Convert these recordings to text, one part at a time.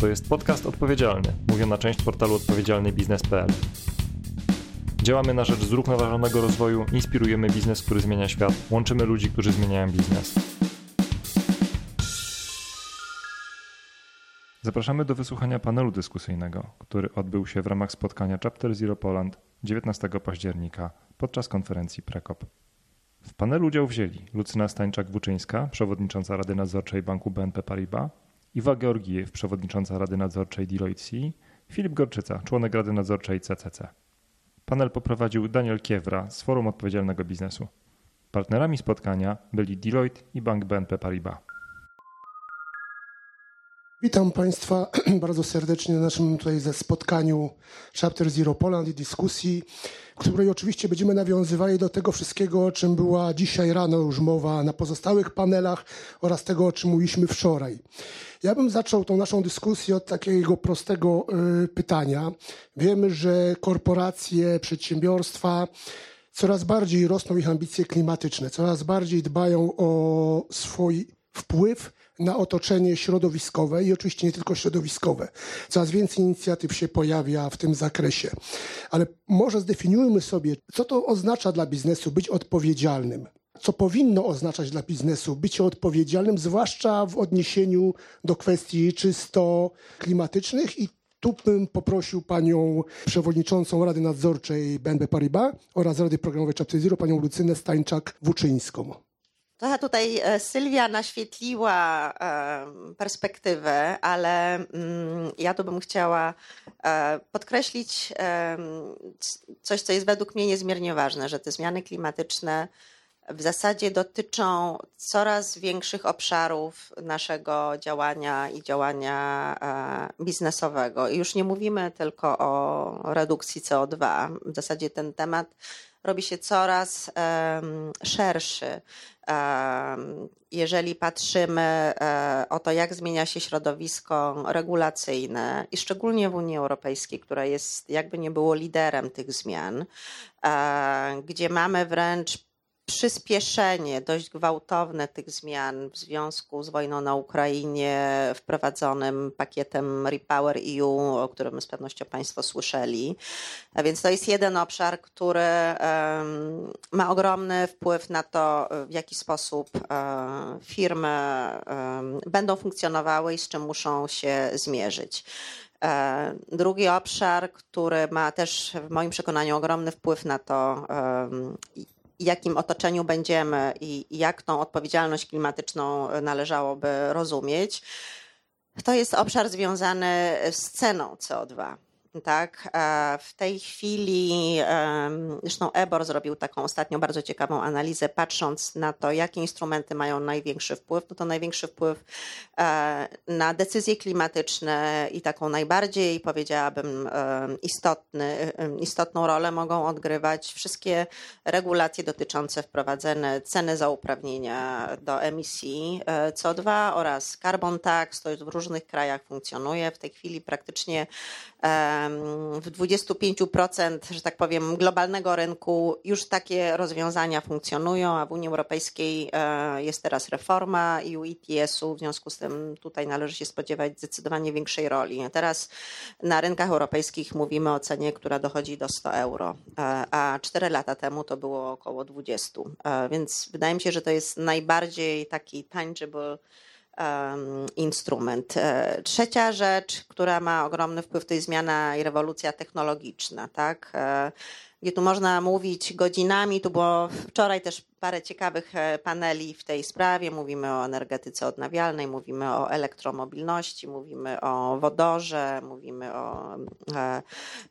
To jest podcast odpowiedzialny, mówiona część portalu odpowiedzialnybiznes.pl. Działamy na rzecz zrównoważonego rozwoju, inspirujemy biznes, który zmienia świat, łączymy ludzi, którzy zmieniają biznes. Zapraszamy do wysłuchania panelu dyskusyjnego, który odbył się w ramach spotkania Chapter Zero Poland 19 października podczas konferencji Prekop. W panelu udział wzięli Lucyna Stańczak-Wuczyńska, przewodnicząca Rady Nadzorczej Banku BNP Paribas, Iwa Georgijew, przewodnicząca Rady Nadzorczej Deloitte C, Filip Gorczyca, członek Rady Nadzorczej CCC. Panel poprowadził Daniel Kiewra z Forum Odpowiedzialnego Biznesu. Partnerami spotkania byli Deloitte i Bank BNP Paribas. Witam Państwa bardzo serdecznie na naszym tutaj ze spotkaniu Chapter Zero Poland i dyskusji, której oczywiście będziemy nawiązywali do tego wszystkiego, o czym była dzisiaj rano już mowa na pozostałych panelach oraz tego, o czym mówiliśmy wczoraj. Ja bym zaczął tą naszą dyskusję od takiego prostego y, pytania. Wiemy, że korporacje, przedsiębiorstwa coraz bardziej rosną ich ambicje klimatyczne, coraz bardziej dbają o swój wpływ na otoczenie środowiskowe i oczywiście nie tylko środowiskowe. Coraz więcej inicjatyw się pojawia w tym zakresie. Ale może zdefiniujmy sobie, co to oznacza dla biznesu być odpowiedzialnym. Co powinno oznaczać dla biznesu bycie odpowiedzialnym, zwłaszcza w odniesieniu do kwestii czysto klimatycznych i tu bym poprosił panią przewodniczącą Rady Nadzorczej BNP Paribas oraz Rady Programowej Chapter Zero, panią Lucynę Stańczak-Wuczyńską. Trochę tutaj e, Sylwia naświetliła e, perspektywę, ale mm, ja tu bym chciała e, podkreślić coś, co jest według mnie niezmiernie ważne, że te zmiany klimatyczne w zasadzie dotyczą coraz większych obszarów naszego działania i działania biznesowego. I już nie mówimy tylko o redukcji CO2. W zasadzie ten temat robi się coraz um, szerszy. Um, jeżeli patrzymy um, o to, jak zmienia się środowisko regulacyjne, i szczególnie w Unii Europejskiej, która jest jakby nie było liderem tych zmian, e, gdzie mamy wręcz przyspieszenie dość gwałtowne tych zmian w związku z wojną na Ukrainie, wprowadzonym pakietem Repower EU, o którym z pewnością Państwo słyszeli. A więc to jest jeden obszar, który um, ma ogromny wpływ na to, w jaki sposób um, firmy um, będą funkcjonowały i z czym muszą się zmierzyć. E, drugi obszar, który ma też w moim przekonaniu ogromny wpływ na to, jakim otoczeniu będziemy i jak tą odpowiedzialność klimatyczną należałoby rozumieć, to jest obszar związany z ceną CO2. Tak, w tej chwili, zresztą EBOR zrobił taką ostatnio bardzo ciekawą analizę, patrząc na to, jakie instrumenty mają największy wpływ, no to największy wpływ e, na decyzje klimatyczne i taką najbardziej, powiedziałabym, istotny, istotną rolę mogą odgrywać wszystkie regulacje dotyczące wprowadzenia ceny za uprawnienia do emisji e, CO2 oraz carbon tax, to w różnych krajach funkcjonuje. W tej chwili praktycznie w 25%, że tak powiem, globalnego rynku już takie rozwiązania funkcjonują, a w Unii Europejskiej e, jest teraz reforma EU ETS-u, w związku z tym tutaj należy się spodziewać zdecydowanie większej roli. Teraz na rynkach europejskich mówimy o cenie, która dochodzi do 100 euro, e, a 4 lata temu to było około 20. E, więc wydaje mi się, że to jest najbardziej taki tangible instrument. E, trzecia rzecz, która ma ogromny wpływ, to jest zmiana i rewolucja technologiczna. Tak? E, gdzie tu można mówić godzinami, tu było wczoraj też parę ciekawych e, paneli w tej sprawie. Mówimy o energetyce odnawialnej, mówimy o elektromobilności, mówimy o wodorze, mówimy o e,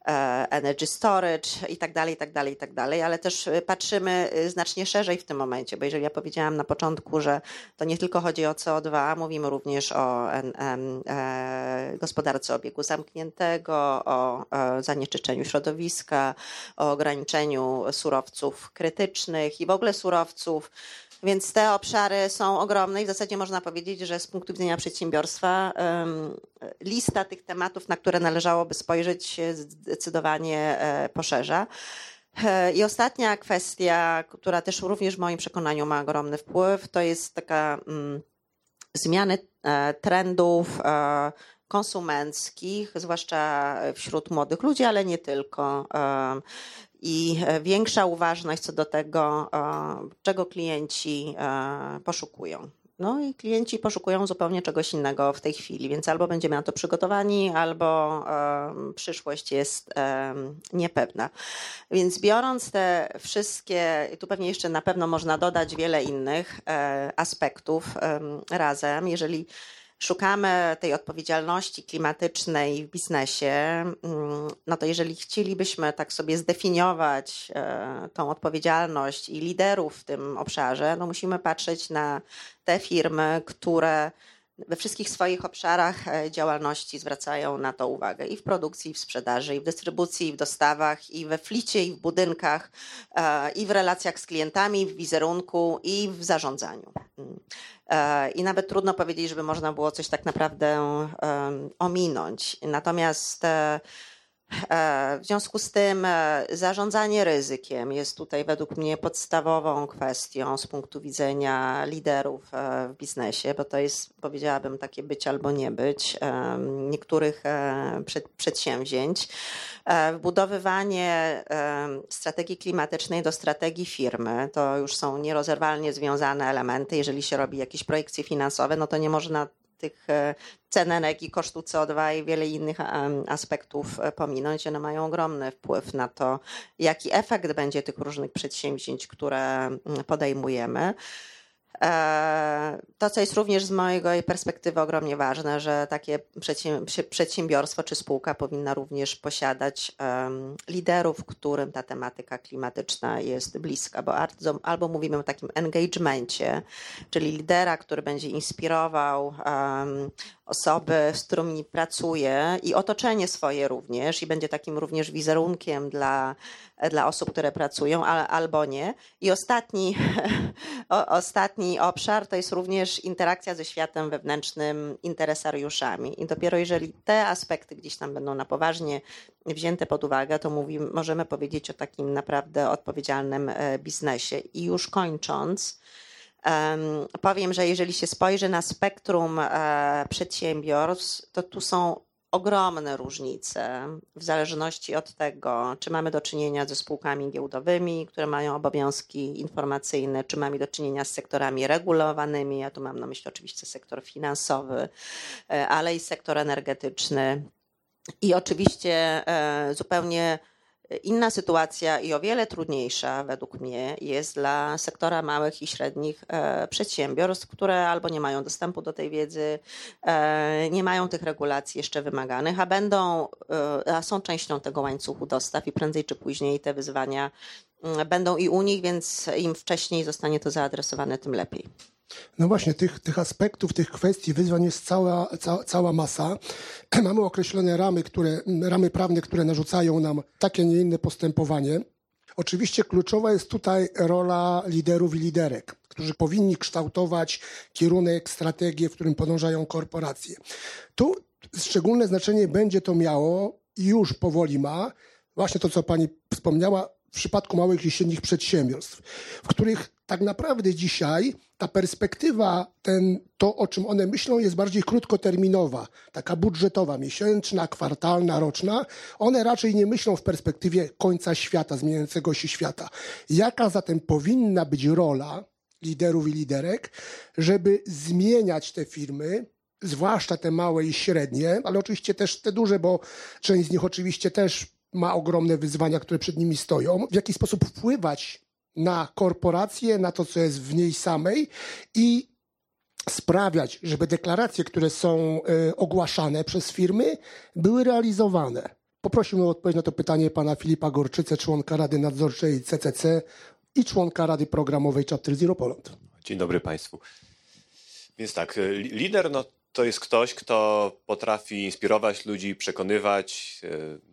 e, energy storage i tak dalej, i tak dalej, i tak dalej, ale też patrzymy znacznie szerzej w tym momencie, bo jeżeli ja powiedziałam na początku, że to nie tylko chodzi o CO2, mówimy również o gospodarce obiegu zamkniętego, o zanieczyszczeniu środowiska, o ograniczeniu surowców krytycznych i w ogóle surowców surowców. Więc te obszary są ogromne i w zasadzie można powiedzieć, że z punktu widzenia przedsiębiorstwa lista tych tematów, na które należałoby spojrzeć, się zdecydowanie e, poszerza. E, I ostatnia kwestia, która też również w moim przekonaniu ma ogromny wpływ, to jest taka mm, zmiany e, trendów konsumenckich, zwłaszcza wśród młodych ludzi, ale nie tylko. I większa uważność co do tego, czego klienci poszukują. No i klienci poszukują zupełnie czegoś innego w tej chwili, więc albo będziemy na to przygotowani, albo przyszłość jest niepewna. Więc biorąc te wszystkie, tu pewnie jeszcze na pewno można dodać wiele innych e, aspektów razem, jeżeli szukamy tej odpowiedzialności klimatycznej w biznesie, mm, no to jeżeli chcielibyśmy tak sobie zdefiniować e, tą odpowiedzialność i liderów w tym obszarze, no musimy patrzeć na te firmy, które we wszystkich swoich obszarach e, działalności zwracają na to uwagę i w produkcji, i w sprzedaży, i w dystrybucji, i w dostawach, i we flicie, i w budynkach, e, i w relacjach z klientami, w wizerunku, i w zarządzaniu. Mm. E, I nawet trudno powiedzieć, żeby można było coś tak naprawdę ominąć. Natomiast w związku z tym e, zarządzanie ryzykiem jest tutaj według mnie podstawową kwestią z punktu widzenia liderów e, w biznesie, bo to jest, powiedziałabym, takie być albo nie być niektórych przedsięwzięć. Wbudowywanie strategii klimatycznej do strategii firmy to już są nierozerwalnie związane elementy. Jeżeli się robi jakieś projekcje finansowe, no to nie można tych e, cen energii, kosztu CO2 i wiele innych aspektów e, pominąć. One mają ogromny wpływ na to, jaki efekt będzie tych różnych przedsięwzięć, które podejmujemy. E, to, co jest również z mojej perspektywy ogromnie ważne, że takie przedsiębiorstwo czy spółka powinna również posiadać liderów, którym ta tematyka klimatyczna jest bliska, bo albo mówimy o takim engagemencie, czyli lidera, który będzie inspirował osoby, z którymi pracuje i otoczenie swoje również i będzie takim również wizerunkiem dla, dla osób, które pracują, albo nie. I ostatni, ostatni obszar to jest również interakcja ze światem wewnętrznym, interesariuszami. I dopiero jeżeli te aspekty gdzieś tam będą na poważnie wzięte pod uwagę, to mówimy, możemy powiedzieć o takim naprawdę odpowiedzialnym e, biznesie. I już kończąc, Powiem, że jeżeli się spojrzy na spektrum e, przedsiębiorstw, to tu są ogromne różnice w zależności od tego, czy mamy do czynienia ze spółkami giełdowymi, które mają obowiązki informacyjne, czy mamy do czynienia z sektorami regulowanymi. Ja tu mam na myśli oczywiście sektor finansowy, e, ale i sektor energetyczny. I oczywiście e, zupełnie Inna sytuacja i o wiele trudniejsza według mnie jest dla sektora małych i średnich e, przedsiębiorstw, które albo nie mają dostępu do tej wiedzy, e, nie mają tych regulacji jeszcze wymaganych, a będą, e, a są częścią tego łańcuchu dostaw i prędzej czy później te wyzwania mm, będą i u nich, więc im wcześniej zostanie to zaadresowane, tym lepiej. No właśnie, tych, tych aspektów, tych kwestii, wyzwań jest cała, ca, cała masa. Mamy określone ramy, które, ramy prawne, które narzucają nam takie, nie inne postępowanie. Oczywiście kluczowa jest tutaj rola liderów i liderek, którzy powinni kształtować kierunek, strategię, w którym podążają korporacje. Tu szczególne znaczenie będzie to miało i już powoli ma, właśnie to, co pani wspomniała, w przypadku małych i średnich przedsiębiorstw, w których tak naprawdę dzisiaj ta perspektywa, ten, to o czym one myślą, jest bardziej krótkoterminowa, taka budżetowa, miesięczna, kwartalna, roczna. One raczej nie myślą w perspektywie końca świata, zmieniającego się świata. Jaka zatem powinna być rola liderów i liderek, żeby zmieniać te firmy, zwłaszcza te małe i średnie, ale oczywiście też te duże, bo część z nich oczywiście też ma ogromne wyzwania, które przed nimi stoją. W jaki sposób wpływać na korporację, na to, co jest w niej samej i sprawiać, żeby deklaracje, które są y, ogłaszane przez firmy, były realizowane. Poprosiłbym o odpowiedź na to pytanie pana Filipa Gorczycę, członka Rady Nadzorczej CCC i członka Rady Programowej Chapter Zero Poland. Dzień dobry Państwu. Więc tak, y, lider no, to jest ktoś, kto potrafi inspirować ludzi, przekonywać, y,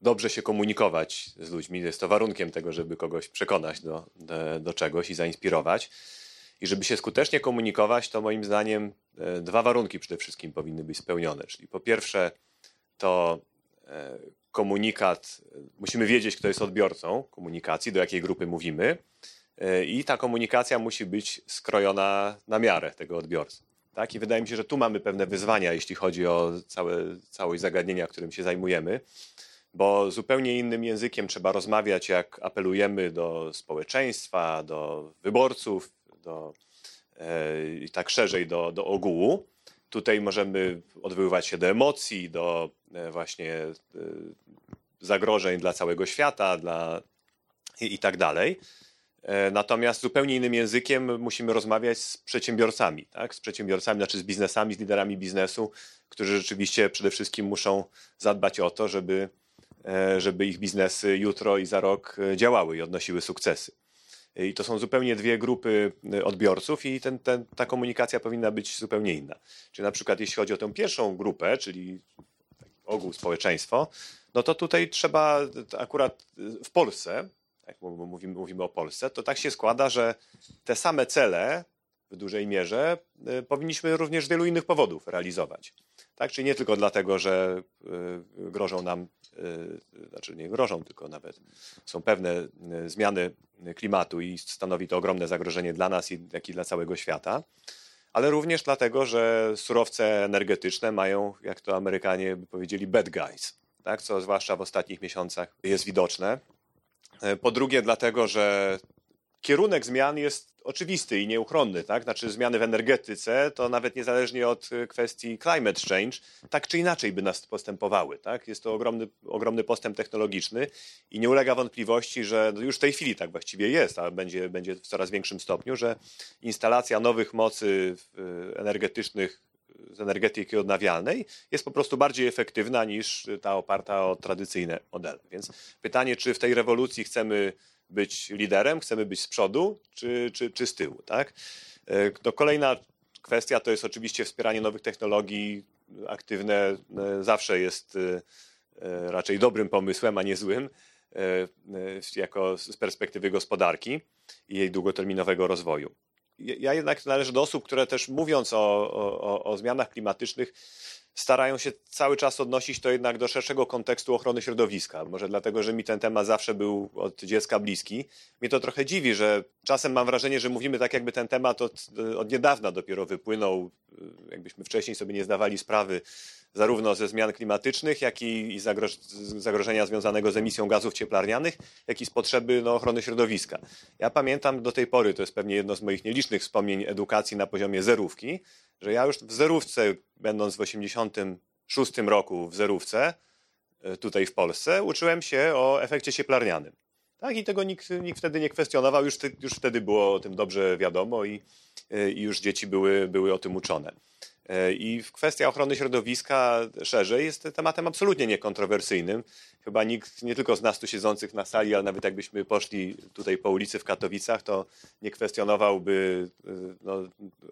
dobrze się komunikować z ludźmi. Jest to warunkiem tego, żeby kogoś przekonać do, do, do, czegoś i zainspirować. I żeby się skutecznie komunikować, to moim zdaniem e, dwa warunki przede wszystkim powinny być spełnione. Czyli po pierwsze, to e, komunikat, musimy wiedzieć, kto jest odbiorcą komunikacji, do jakiej grupy mówimy, i ta komunikacja musi być skrojona na miarę tego odbiorcy. Tak? I wydaje mi się, że tu mamy pewne wyzwania, jeśli chodzi o całe, całość zagadnienia, którym się zajmujemy, bo zupełnie innym językiem trzeba rozmawiać, jak apelujemy do społeczeństwa, do wyborców, do, e, tak szerzej do, do ogółu. Tutaj możemy odwoływać się do emocji, do e, właśnie e, zagrożeń dla całego świata, dla i, i tak dalej. E, natomiast zupełnie innym językiem musimy rozmawiać z przedsiębiorcami, tak? z przedsiębiorcami, znaczy z biznesami, z liderami biznesu, którzy rzeczywiście przede wszystkim muszą zadbać o to, żeby, żeby ich biznesy jutro i za rok e, działały i odnosiły sukcesy. I to są zupełnie dwie grupy odbiorców, i ten, ten, ta komunikacja powinna być zupełnie inna. Czyli na przykład, jeśli chodzi o tę pierwszą grupę, czyli ogół społeczeństwo, no to tutaj trzeba akurat w Polsce jak mówimy, mówimy o Polsce, to tak się składa, że te same cele w dużej mierze y, powinniśmy również z wielu innych powodów realizować. Tak? Czyli nie tylko dlatego, że y, grożą nam, y, znaczy nie grożą, tylko nawet są pewne zmiany klimatu i stanowi to ogromne zagrożenie dla nas, jak i dla całego świata, ale również dlatego, że surowce energetyczne mają, jak to Amerykanie by powiedzieli, bad guys. Tak? Co zwłaszcza w ostatnich miesiącach jest widoczne. Po drugie, dlatego, że kierunek zmian jest oczywisty i nieuchronny, tak? Znaczy zmiany w energetyce to nawet niezależnie od e, kwestii climate change, tak czy inaczej by nas postępowały, tak? Jest to ogromny, ogromny postęp technologiczny i nie ulega wątpliwości, że już w tej chwili tak właściwie jest, a będzie, będzie w coraz większym stopniu, że instalacja nowych mocy e, energetycznych z energetyki odnawialnej jest po prostu bardziej efektywna niż ta oparta o tradycyjne modele. Więc pytanie, czy w tej rewolucji chcemy być liderem, chcemy być z przodu, czy, czy, czy z tyłu. Tak? No, kolejna kwestia to jest oczywiście wspieranie nowych technologii. Aktywne e, zawsze jest e, raczej dobrym pomysłem, a nie złym, jako z perspektywy gospodarki i jej długoterminowego rozwoju ja jednak należę do osób, które też mówiąc o, o, o zmianach klimatycznych, starają się cały czas odnosić to jednak do szerszego kontekstu ochrony środowiska. Może dlatego, że mi ten temat zawsze był od dziecka bliski. Mnie to trochę dziwi, że czasem mam wrażenie, że mówimy tak, jakby ten temat od, od niedawna dopiero wypłynął, jakbyśmy wcześniej sobie nie zdawali sprawy zarówno ze zmian klimatycznych, jak i zagrożenia związanego z emisją gazów cieplarnianych, jak i z potrzeby no, ochrony środowiska. Ja pamiętam do tej pory, to jest pewnie jedno z moich nielicznych wspomnień edukacji na poziomie zerówki, że ja już w zerówce, będąc w 86 roku w zerówce, e, tutaj w Polsce, uczyłem się o efekcie cieplarnianym. Tak, i tego nikt, nikt wtedy nie kwestionował, już, już wtedy było o tym dobrze wiadomo i, e, i już dzieci były, były o tym uczone. E, I kwestia ochrony środowiska szerzej jest tematem absolutnie niekontrowersyjnym. Chyba nikt, nie tylko z nas tu siedzących na sali, ale nawet jakbyśmy poszli tutaj po ulicy w Katowicach, to nie kwestionowałby e, no,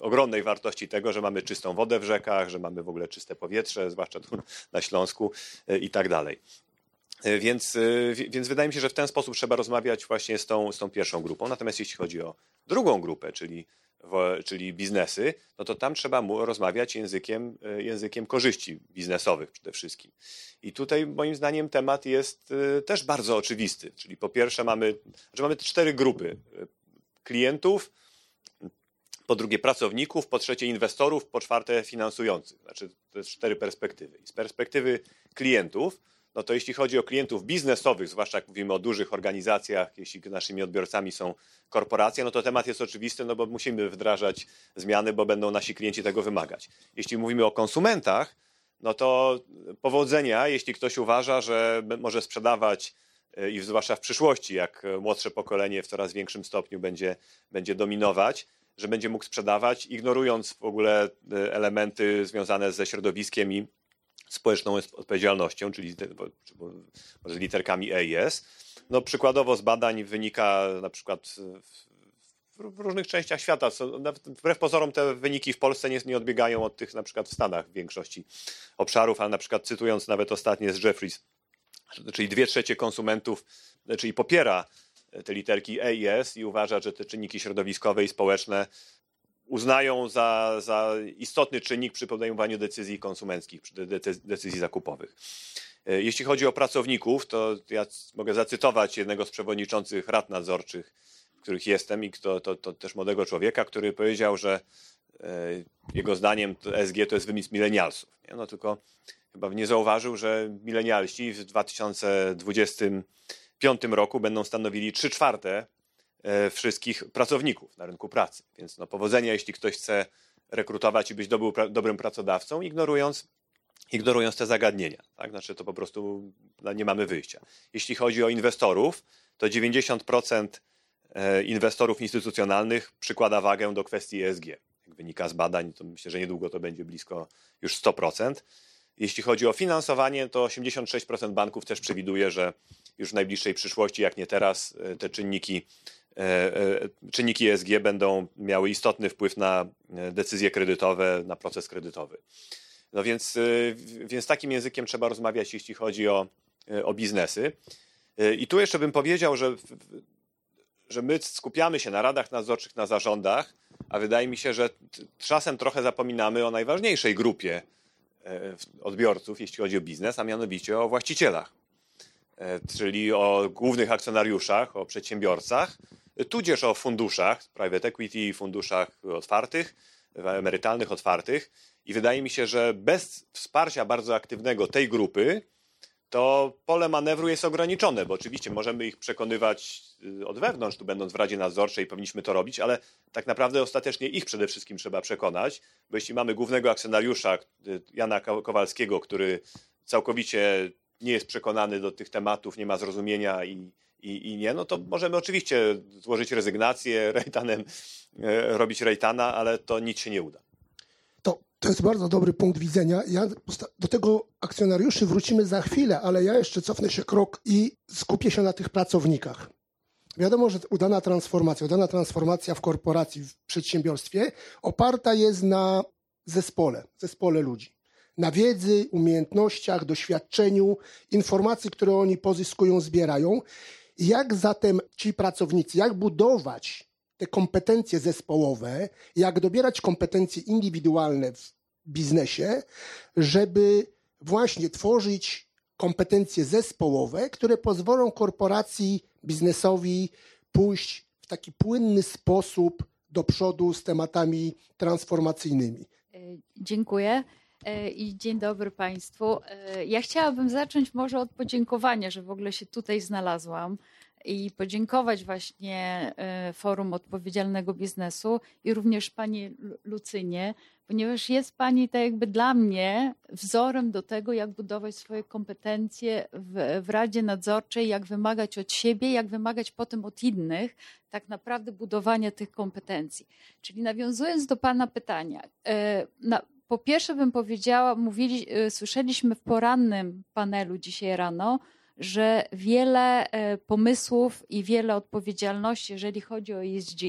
ogromnej wartości tego, że mamy czystą wodę w rzekach, że mamy w ogóle czyste powietrze, zwłaszcza tu na Śląsku e, i tak dalej. Więc, więc wydaje mi się, że w ten sposób trzeba rozmawiać właśnie z tą, z tą pierwszą grupą. Natomiast jeśli chodzi o drugą grupę, czyli czyli biznesy, no to tam trzeba mu rozmawiać językiem, e, językiem korzyści biznesowych przede wszystkim. I tutaj moim zdaniem temat jest e, też bardzo oczywisty. Czyli po pierwsze mamy, znaczy mamy cztery grupy e, klientów, po drugie pracowników, po trzecie inwestorów, po czwarte finansujących. Znaczy to jest cztery perspektywy. I z perspektywy klientów no to jeśli chodzi o klientów biznesowych, zwłaszcza jak mówimy o dużych organizacjach, jeśli naszymi odbiorcami są korporacje, no to temat jest oczywisty, no bo musimy wdrażać zmiany, bo będą nasi klienci tego wymagać. Jeśli mówimy o konsumentach, no to powodzenia, jeśli ktoś uważa, że może sprzedawać e, i zwłaszcza w przyszłości, jak młodsze pokolenie w coraz większym stopniu będzie, będzie dominować, że będzie mógł sprzedawać, ignorując w ogóle e, elementy związane ze środowiskiem i społeczną odpowiedzialnością, czyli może literkami E S. No, przykładowo z badań wynika na przykład w różnych częściach świata. Wbrew pozorom te wyniki w Polsce nie, nie odbiegają od tych na przykład w Stanach w większości obszarów, ale na przykład cytując nawet ostatnie z Jeffries, czyli dwie trzecie konsumentów, czyli popiera te literki E i S i uważa, że te czynniki środowiskowe i społeczne uznają za, za istotny czynnik przy podejmowaniu decyzji konsumenckich, decyzji zakupowych. E, jeśli chodzi o pracowników, to ja mogę zacytować jednego z przewodniczących rad nadzorczych, w których jestem i to, to, to też młodego człowieka, który powiedział, że jego zdaniem ESG to jest wymysł milenialsów. No tylko chyba nie zauważył, że milenialści w 2025 roku będą stanowili 3 czwarte wszystkich pracowników na rynku pracy. Więc no, powodzenia, jeśli ktoś chce rekrutować i być dobrym pracodawcą, ignorując ignorując te zagadnienia. Tak? Znaczy to po prostu no, nie mamy wyjścia. Jeśli chodzi o inwestorów, to 90% e, inwestorów instytucjonalnych przykłada wagę do kwestii ESG. Jak wynika z badań, to myślę, że niedługo to będzie blisko już 100%. Jeśli chodzi o finansowanie, to 86% banków też przewiduje, że już w najbliższej przyszłości, jak nie teraz, e, te czynniki, e, czynniki ESG będą miały istotny wpływ na decyzje kredytowe, na proces kredytowy. No więc, więc takim językiem trzeba rozmawiać, jeśli chodzi o, o biznesy. I tu jeszcze bym powiedział, że, że my skupiamy się na radach nadzorczych, na zarządach, a wydaje mi się, że czasem trochę zapominamy o najważniejszej grupie odbiorców, jeśli chodzi o biznes, a mianowicie o właścicielach, czyli o głównych akcjonariuszach, o przedsiębiorcach, tudzież o funduszach, private equity, funduszach otwartych, emerytalnych otwartych, i wydaje mi się, że bez wsparcia bardzo aktywnego tej grupy, to pole manewru jest ograniczone, bo oczywiście możemy ich przekonywać y, od wewnątrz, tu będąc w Radzie Nadzorczej, powinniśmy to robić, ale tak naprawdę ostatecznie ich przede wszystkim trzeba przekonać, bo jeśli mamy głównego akcjonariusza y, Jana Kowalskiego, który całkowicie nie jest przekonany do tych tematów, nie ma zrozumienia i, i, i nie, no to możemy oczywiście złożyć rezygnację, rejtanem, y, robić rejtana, ale to nic się nie uda. To jest bardzo dobry punkt widzenia. Ja do tego akcjonariuszy wrócimy za chwilę, ale ja jeszcze cofnę się krok i skupię się na tych pracownikach. Wiadomo, że udana transformacja, udana transformacja w korporacji, w przedsiębiorstwie oparta jest na zespole, zespole ludzi. Na wiedzy, umiejętnościach, doświadczeniu, informacji, które oni pozyskują, zbierają. Jak zatem ci pracownicy, jak budować te kompetencje zespołowe, jak dobierać kompetencje indywidualne w biznesie, żeby właśnie tworzyć kompetencje zespołowe, które pozwolą korporacji, biznesowi pójść w taki płynny sposób do przodu z tematami transformacyjnymi. E, dziękuję. E, I dzień dobry Państwu. E, ja chciałabym zacząć może od podziękowania, że w ogóle się tutaj znalazłam i podziękować właśnie e, Forum Odpowiedzialnego Biznesu i również Pani Lucynie, ponieważ jest Pani tak jakby dla mnie wzorem do tego, jak budować swoje kompetencje w, w Radzie Nadzorczej, jak wymagać od siebie, jak wymagać potem od innych tak naprawdę budowania tych kompetencji. Czyli nawiązując do Pana pytania, na, po pierwsze bym powiedziała, mówili, e, słyszeliśmy w porannym panelu dzisiaj rano, że wiele e, pomysłów i wiele odpowiedzialności, jeżeli chodzi o ESG,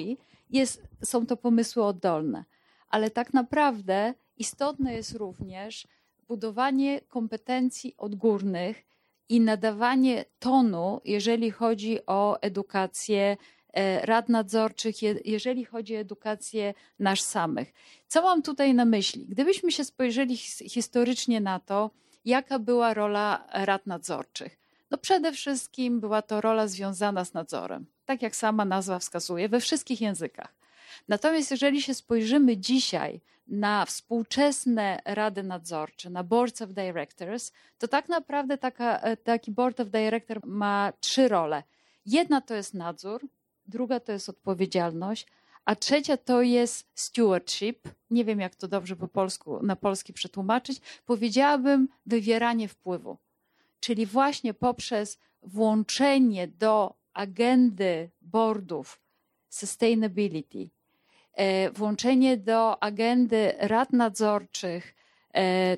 jest, są to pomysły oddolne. Ale tak naprawdę istotne jest również budowanie kompetencji odgórnych i nadawanie tonu, jeżeli chodzi o edukację rad nadzorczych, jeżeli chodzi o edukację nasz samych. Co mam tutaj na myśli? Gdybyśmy się spojrzeli historycznie na to, jaka była rola rad nadzorczych. No przede wszystkim była to rola związana z nadzorem, tak jak sama nazwa wskazuje, we wszystkich językach. Natomiast jeżeli się spojrzymy dzisiaj na współczesne rady nadzorcze, na boards of directors, to tak naprawdę taka, e, taki board of director ma trzy role. Jedna to jest nadzór, druga to jest odpowiedzialność, a trzecia to jest stewardship. Nie wiem, jak to dobrze po polsku, na polski przetłumaczyć. Powiedziałabym wywieranie wpływu czyli właśnie poprzez włączenie do agendy boardów sustainability, e, włączenie do agendy rad nadzorczych, e, e,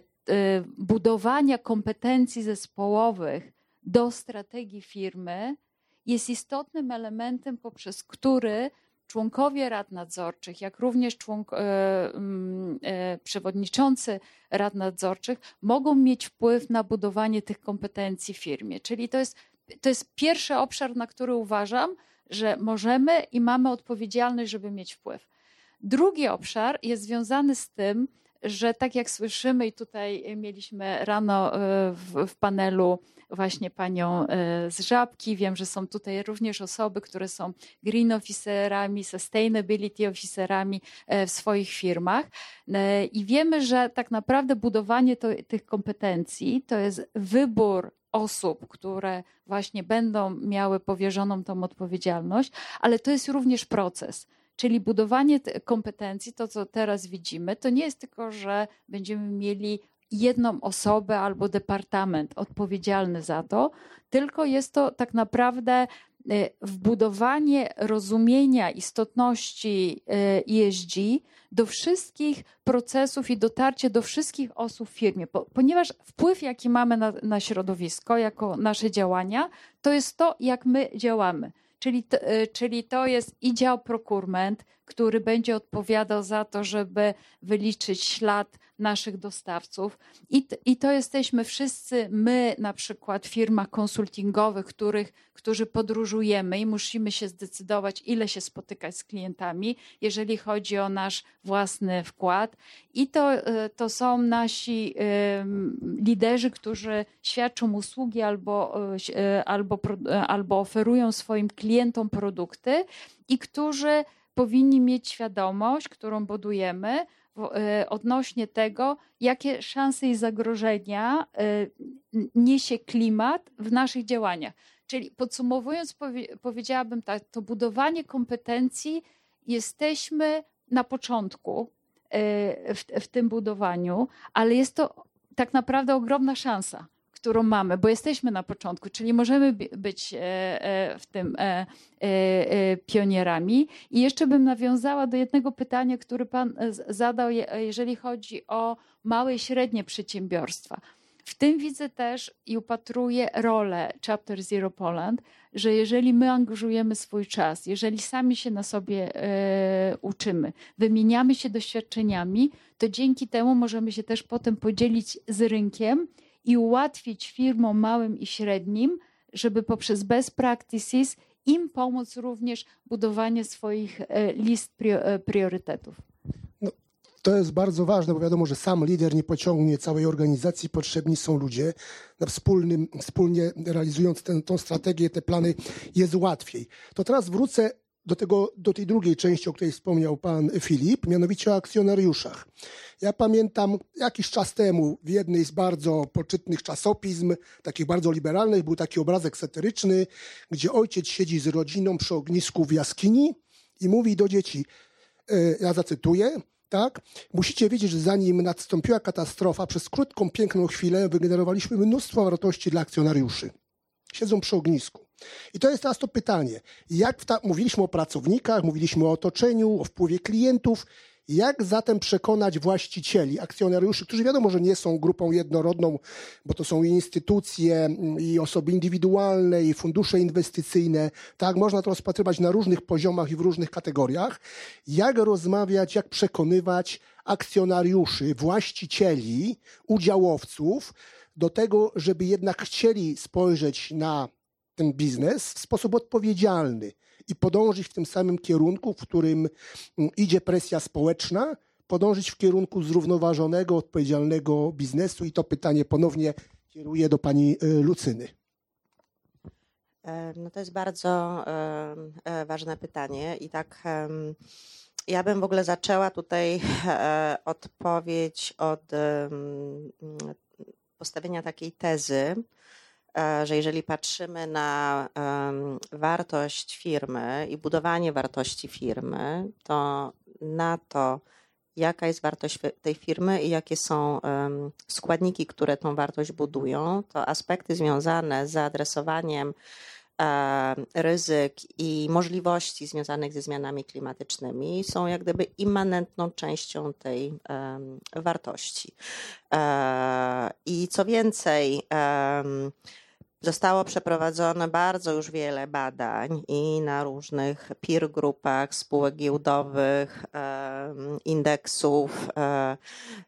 budowania kompetencji zespołowych do strategii firmy jest istotnym elementem, poprzez który członkowie rad nadzorczych, jak również członk, e, mm, e, przewodniczący rad nadzorczych mogą mieć wpływ na budowanie tych kompetencji w firmie. Czyli to jest, to jest pierwszy obszar, na który uważam, że możemy i mamy odpowiedzialność, żeby mieć wpływ. Drugi obszar jest związany z tym, że tak jak słyszymy, i tutaj mieliśmy rano w, w panelu właśnie panią z Żabki. Wiem, że są tutaj również osoby, które są green officerami, sustainability officerami w swoich firmach. I wiemy, że tak naprawdę budowanie to, tych kompetencji to jest wybór osób, które właśnie będą miały powierzoną tą odpowiedzialność, ale to jest również proces. Czyli budowanie kompetencji, to co teraz widzimy, to nie jest tylko, że będziemy mieli jedną osobę albo departament odpowiedzialny za to, tylko jest to tak naprawdę y, wbudowanie rozumienia istotności y, ESG do wszystkich procesów i dotarcie do wszystkich osób w firmie, ponieważ wpływ, jaki mamy na, na środowisko, jako nasze działania, to jest to, jak my działamy. Czyli to, y, czyli to jest i dział procurement, który będzie odpowiadał za to, żeby wyliczyć ślad naszych dostawców. I, I to jesteśmy wszyscy my, na przykład firma konsultingowych, których, którzy podróżujemy i musimy się zdecydować, ile się spotykać z klientami, jeżeli chodzi o nasz własny wkład. I to, e, to są nasi liderzy, którzy świadczą usługi albo, e, albo, albo oferują swoim klientom produkty i którzy powinni mieć świadomość, którą budujemy, E, odnośnie tego, jakie szanse i zagrożenia e, niesie klimat w naszych działaniach. Czyli podsumowując, powiedziałabym tak, to budowanie kompetencji jesteśmy na początku e, w, w tym budowaniu, ale jest to tak naprawdę ogromna szansa którą mamy, bo jesteśmy na początku, czyli możemy być e, e, w tym e, pionierami. I jeszcze bym nawiązała do jednego pytania, które Pan zadał, jeżeli chodzi o małe i średnie przedsiębiorstwa. W tym widzę też i upatruję rolę Chapter Zero Poland, że jeżeli my angażujemy swój czas, jeżeli sami się na sobie uczymy, wymieniamy się doświadczeniami, to dzięki temu możemy się też potem podzielić z rynkiem i ułatwić firmom małym i średnim, żeby poprzez best practices im pomóc również budowanie swoich e, list e, priorytetów. No, to jest bardzo ważne, bo wiadomo, że sam lider nie pociągnie całej organizacji, potrzebni są ludzie. Na wspólnym, wspólnie realizując tę strategię, te plany jest łatwiej. To teraz wrócę do, tego, do tej drugiej części, o której wspomniał pan Filip, mianowicie o akcjonariuszach. Ja pamiętam jakiś czas temu w jednej z bardzo poczytnych czasopism, takich bardzo liberalnych, był taki obrazek satyryczny, gdzie ojciec siedzi z rodziną przy ognisku w jaskini i mówi do dzieci, e, ja zacytuję, tak? Musicie wiedzieć, że zanim nastąpiła katastrofa, przez krótką, piękną chwilę wygenerowaliśmy mnóstwo wartości dla akcjonariuszy. Siedzą przy ognisku. I to jest teraz to pytanie. Jak ta, mówiliśmy o pracownikach, mówiliśmy o otoczeniu, o wpływie klientów. Jak zatem przekonać właścicieli, akcjonariuszy, którzy wiadomo, że nie są grupą jednorodną, bo to są i instytucje, i osoby indywidualne, i fundusze inwestycyjne. Tak, można to rozpatrywać na różnych poziomach i w różnych kategoriach. Jak rozmawiać, jak przekonywać akcjonariuszy, właścicieli, udziałowców do tego, żeby jednak chcieli spojrzeć na ten biznes w sposób odpowiedzialny i podążyć w tym samym kierunku, w którym mm, idzie presja społeczna, podążyć w kierunku zrównoważonego, odpowiedzialnego biznesu. I to pytanie ponownie kieruję do pani y, Lucyny. E, no to jest bardzo e, ważne pytanie i tak ja bym w ogóle zaczęła tutaj e, odpowiedź od postawienia takiej tezy, E, że jeżeli patrzymy na wartość firmy i budowanie wartości firmy, to na to, jaka jest wartość tej firmy i jakie są składniki, które tą wartość budują, to aspekty związane z zaadresowaniem e, ryzyk i możliwości związanych ze zmianami klimatycznymi są jak gdyby immanentną częścią tej wartości. E, I co więcej, Zostało przeprowadzone bardzo już wiele badań i na różnych peer grupach spółek giełdowych, indeksów, e,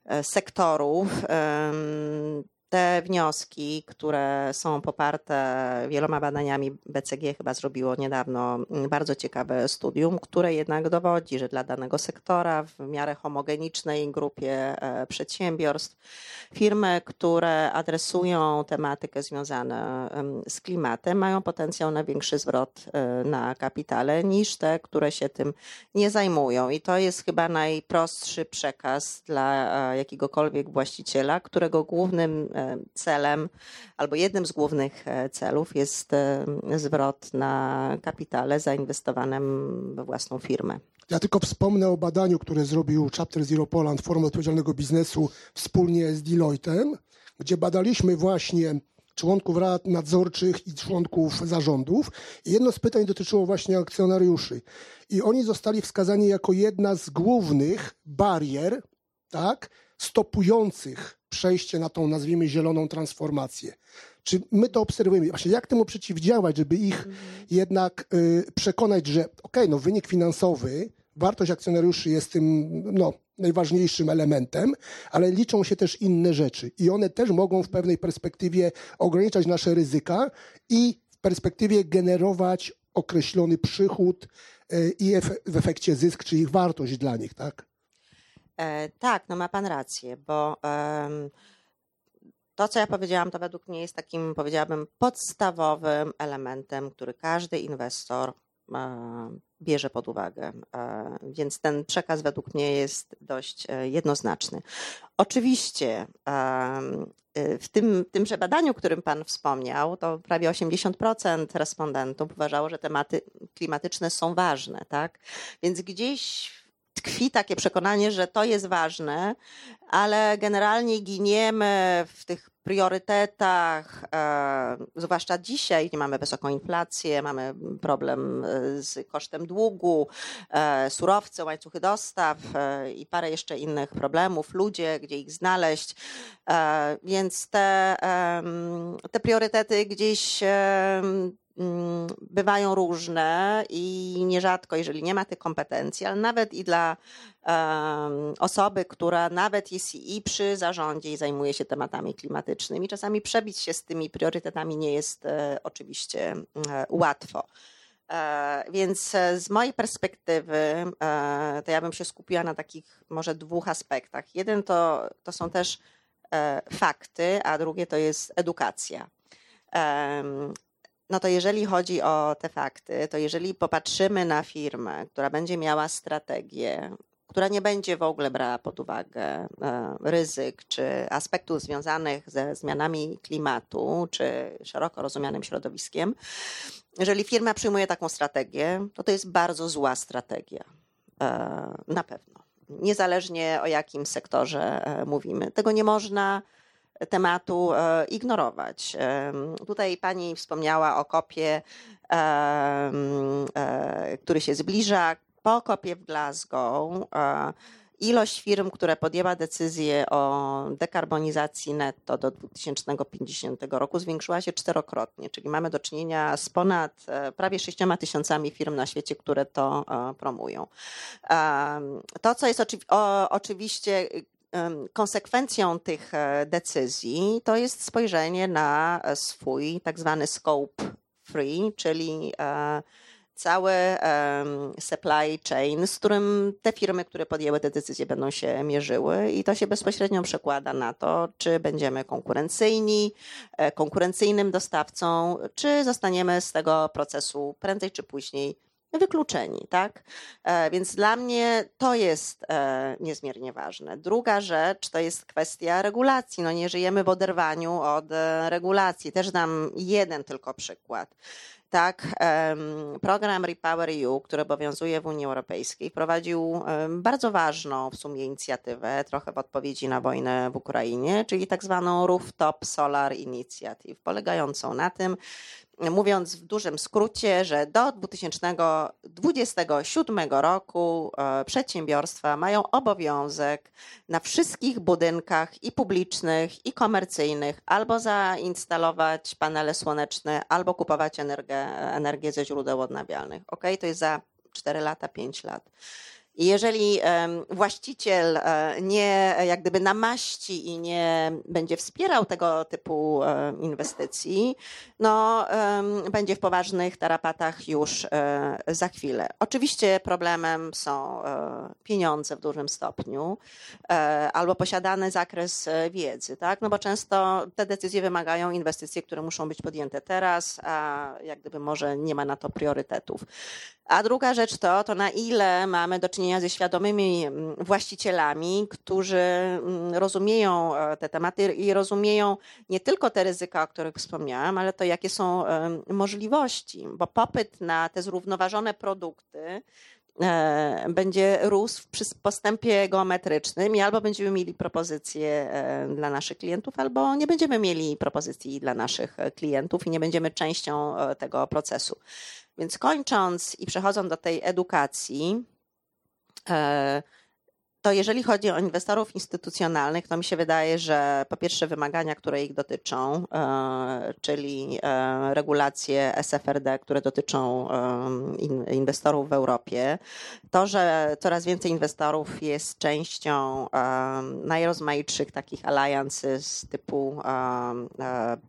e, sektorów. Te wnioski, które są poparte wieloma badaniami, BCG chyba zrobiło niedawno bardzo ciekawe studium, które jednak dowodzi, że dla danego sektora w miarę homogenicznej grupie e, przedsiębiorstw, firmy, które adresują tematykę związaną z klimatem, mają potencjał na większy zwrot e, na kapitale niż te, które się tym nie zajmują. I to jest chyba najprostszy przekaz dla e, jakiegokolwiek właściciela, którego głównym celem albo jednym z głównych e, celów jest e, zwrot na kapitale zainwestowanym we własną firmę. Ja tylko wspomnę o badaniu, które zrobił Chapter Zero Poland, Forum Odpowiedzialnego Biznesu wspólnie z Deloittem, gdzie badaliśmy właśnie członków rad nadzorczych i członków zarządów. I jedno z pytań dotyczyło właśnie akcjonariuszy. I oni zostali wskazani jako jedna z głównych barier, tak, stopujących przejście na tą, nazwijmy, zieloną transformację. Czy my to obserwujemy? Właśnie jak temu przeciwdziałać, żeby ich mhm. jednak y, przekonać, że okej, okay, no wynik finansowy, wartość akcjonariuszy jest tym no, najważniejszym elementem, ale liczą się też inne rzeczy i one też mogą w pewnej perspektywie ograniczać nasze ryzyka i w perspektywie generować określony przychód y, i w efekcie zysk, czy ich wartość dla nich, tak? E, tak, no ma pan rację, bo to, co ja powiedziałam, to według mnie jest takim, powiedziałabym, podstawowym elementem, który każdy inwestor e, bierze pod uwagę. E, więc ten przekaz według mnie jest dość jednoznaczny. Oczywiście w tym, tymże badaniu, którym Pan wspomniał, to prawie 80% respondentów uważało, że tematy klimatyczne są ważne, tak? Więc gdzieś tkwi takie przekonanie, że to jest ważne, ale generalnie giniemy w tych priorytetach, e, zwłaszcza dzisiaj, mamy wysoką inflację, mamy problem e, z kosztem długu, e, surowce, łańcuchy dostaw i parę jeszcze innych problemów, ludzie, gdzie ich znaleźć. Więc te, te priorytety gdzieś bywają różne i nierzadko, jeżeli nie ma tych kompetencji, ale nawet i dla um, osoby, która nawet jest i przy zarządzie i zajmuje się tematami klimatycznymi, czasami przebić się z tymi priorytetami nie jest e, oczywiście e, łatwo. E, więc z mojej perspektywy, e, to ja bym się skupiła na takich może dwóch aspektach. Jeden to, to są też e, fakty, a drugie to jest edukacja no to jeżeli chodzi o te fakty, to jeżeli popatrzymy na firmę, która będzie miała strategię, która nie będzie w ogóle brała pod uwagę e, ryzyk czy aspektów związanych ze zmianami klimatu, czy szeroko rozumianym środowiskiem, jeżeli firma przyjmuje taką strategię, to to jest bardzo zła strategia. E, na pewno. Niezależnie o jakim sektorze e, mówimy. Tego nie można tematu e, ignorować. Tutaj pani wspomniała o kopie, e, który się zbliża. Po kopie w Glasgow e, ilość firm, które podjęła decyzję o dekarbonizacji netto do 2050 roku zwiększyła się czterokrotnie, czyli mamy do czynienia z ponad prawie sześcioma tysiącami firm na świecie, które to promują. To, co jest oczywiście konsekwencją tych e, decyzji to jest spojrzenie na swój tak zwany scope free, czyli e, cały supply chain, z którym te firmy, które podjęły te decyzje, będą się mierzyły, i to się bezpośrednio przekłada na to, czy będziemy konkurencyjni, e, konkurencyjnym dostawcą, czy zostaniemy z tego procesu prędzej czy później wykluczeni, tak? E, więc dla mnie to jest e, niezmiernie ważne. Druga rzecz to jest kwestia regulacji. No nie żyjemy w oderwaniu od e, regulacji. Też dam jeden tylko przykład. Tak, program Repower EU, który obowiązuje w Unii Europejskiej, wprowadził bardzo ważną w sumie inicjatywę, trochę w odpowiedzi na wojnę w Ukrainie, czyli tak zwaną Rooftop Solar Initiative, polegającą na tym, mówiąc w dużym skrócie, że do 2027 roku e, przedsiębiorstwa mają obowiązek na wszystkich budynkach i publicznych, i komercyjnych albo zainstalować panele słoneczne, albo kupować energię, energię ze źródeł odnawialnych. Ok, to jest za 4 lata, 5 lat. Jeżeli właściciel e, nie jak gdyby namaści i nie będzie wspierał tego typu inwestycji, no, będzie w poważnych tarapatach już e, za chwilę. Oczywiście problemem są e, pieniądze w dużym stopniu albo posiadany zakres wiedzy, tak? No bo często te decyzje wymagają inwestycji, które muszą być podjęte teraz, a jak gdyby może nie ma na to priorytetów. A druga rzecz to, to na ile mamy do czynienia ze świadomymi mm, właścicielami, którzy mm, rozumieją e, te tematy i rozumieją nie tylko te ryzyka, o których wspomniałam, ale to jakie są możliwości, bo popyt na te zrównoważone produkty e, będzie rósł przy postępie geometrycznym i albo będziemy mieli propozycje e, dla naszych klientów, albo nie będziemy mieli propozycji dla naszych klientów i nie będziemy częścią tego procesu. Więc kończąc i przechodząc do tej edukacji, e, to jeżeli chodzi o inwestorów instytucjonalnych, to mi się wydaje, że po pierwsze wymagania, które ich dotyczą, e, czyli e, regulacje SFRD, które dotyczą e, inwestorów w Europie, to, że coraz więcej inwestorów jest częścią najrozmaitszych takich alliances typu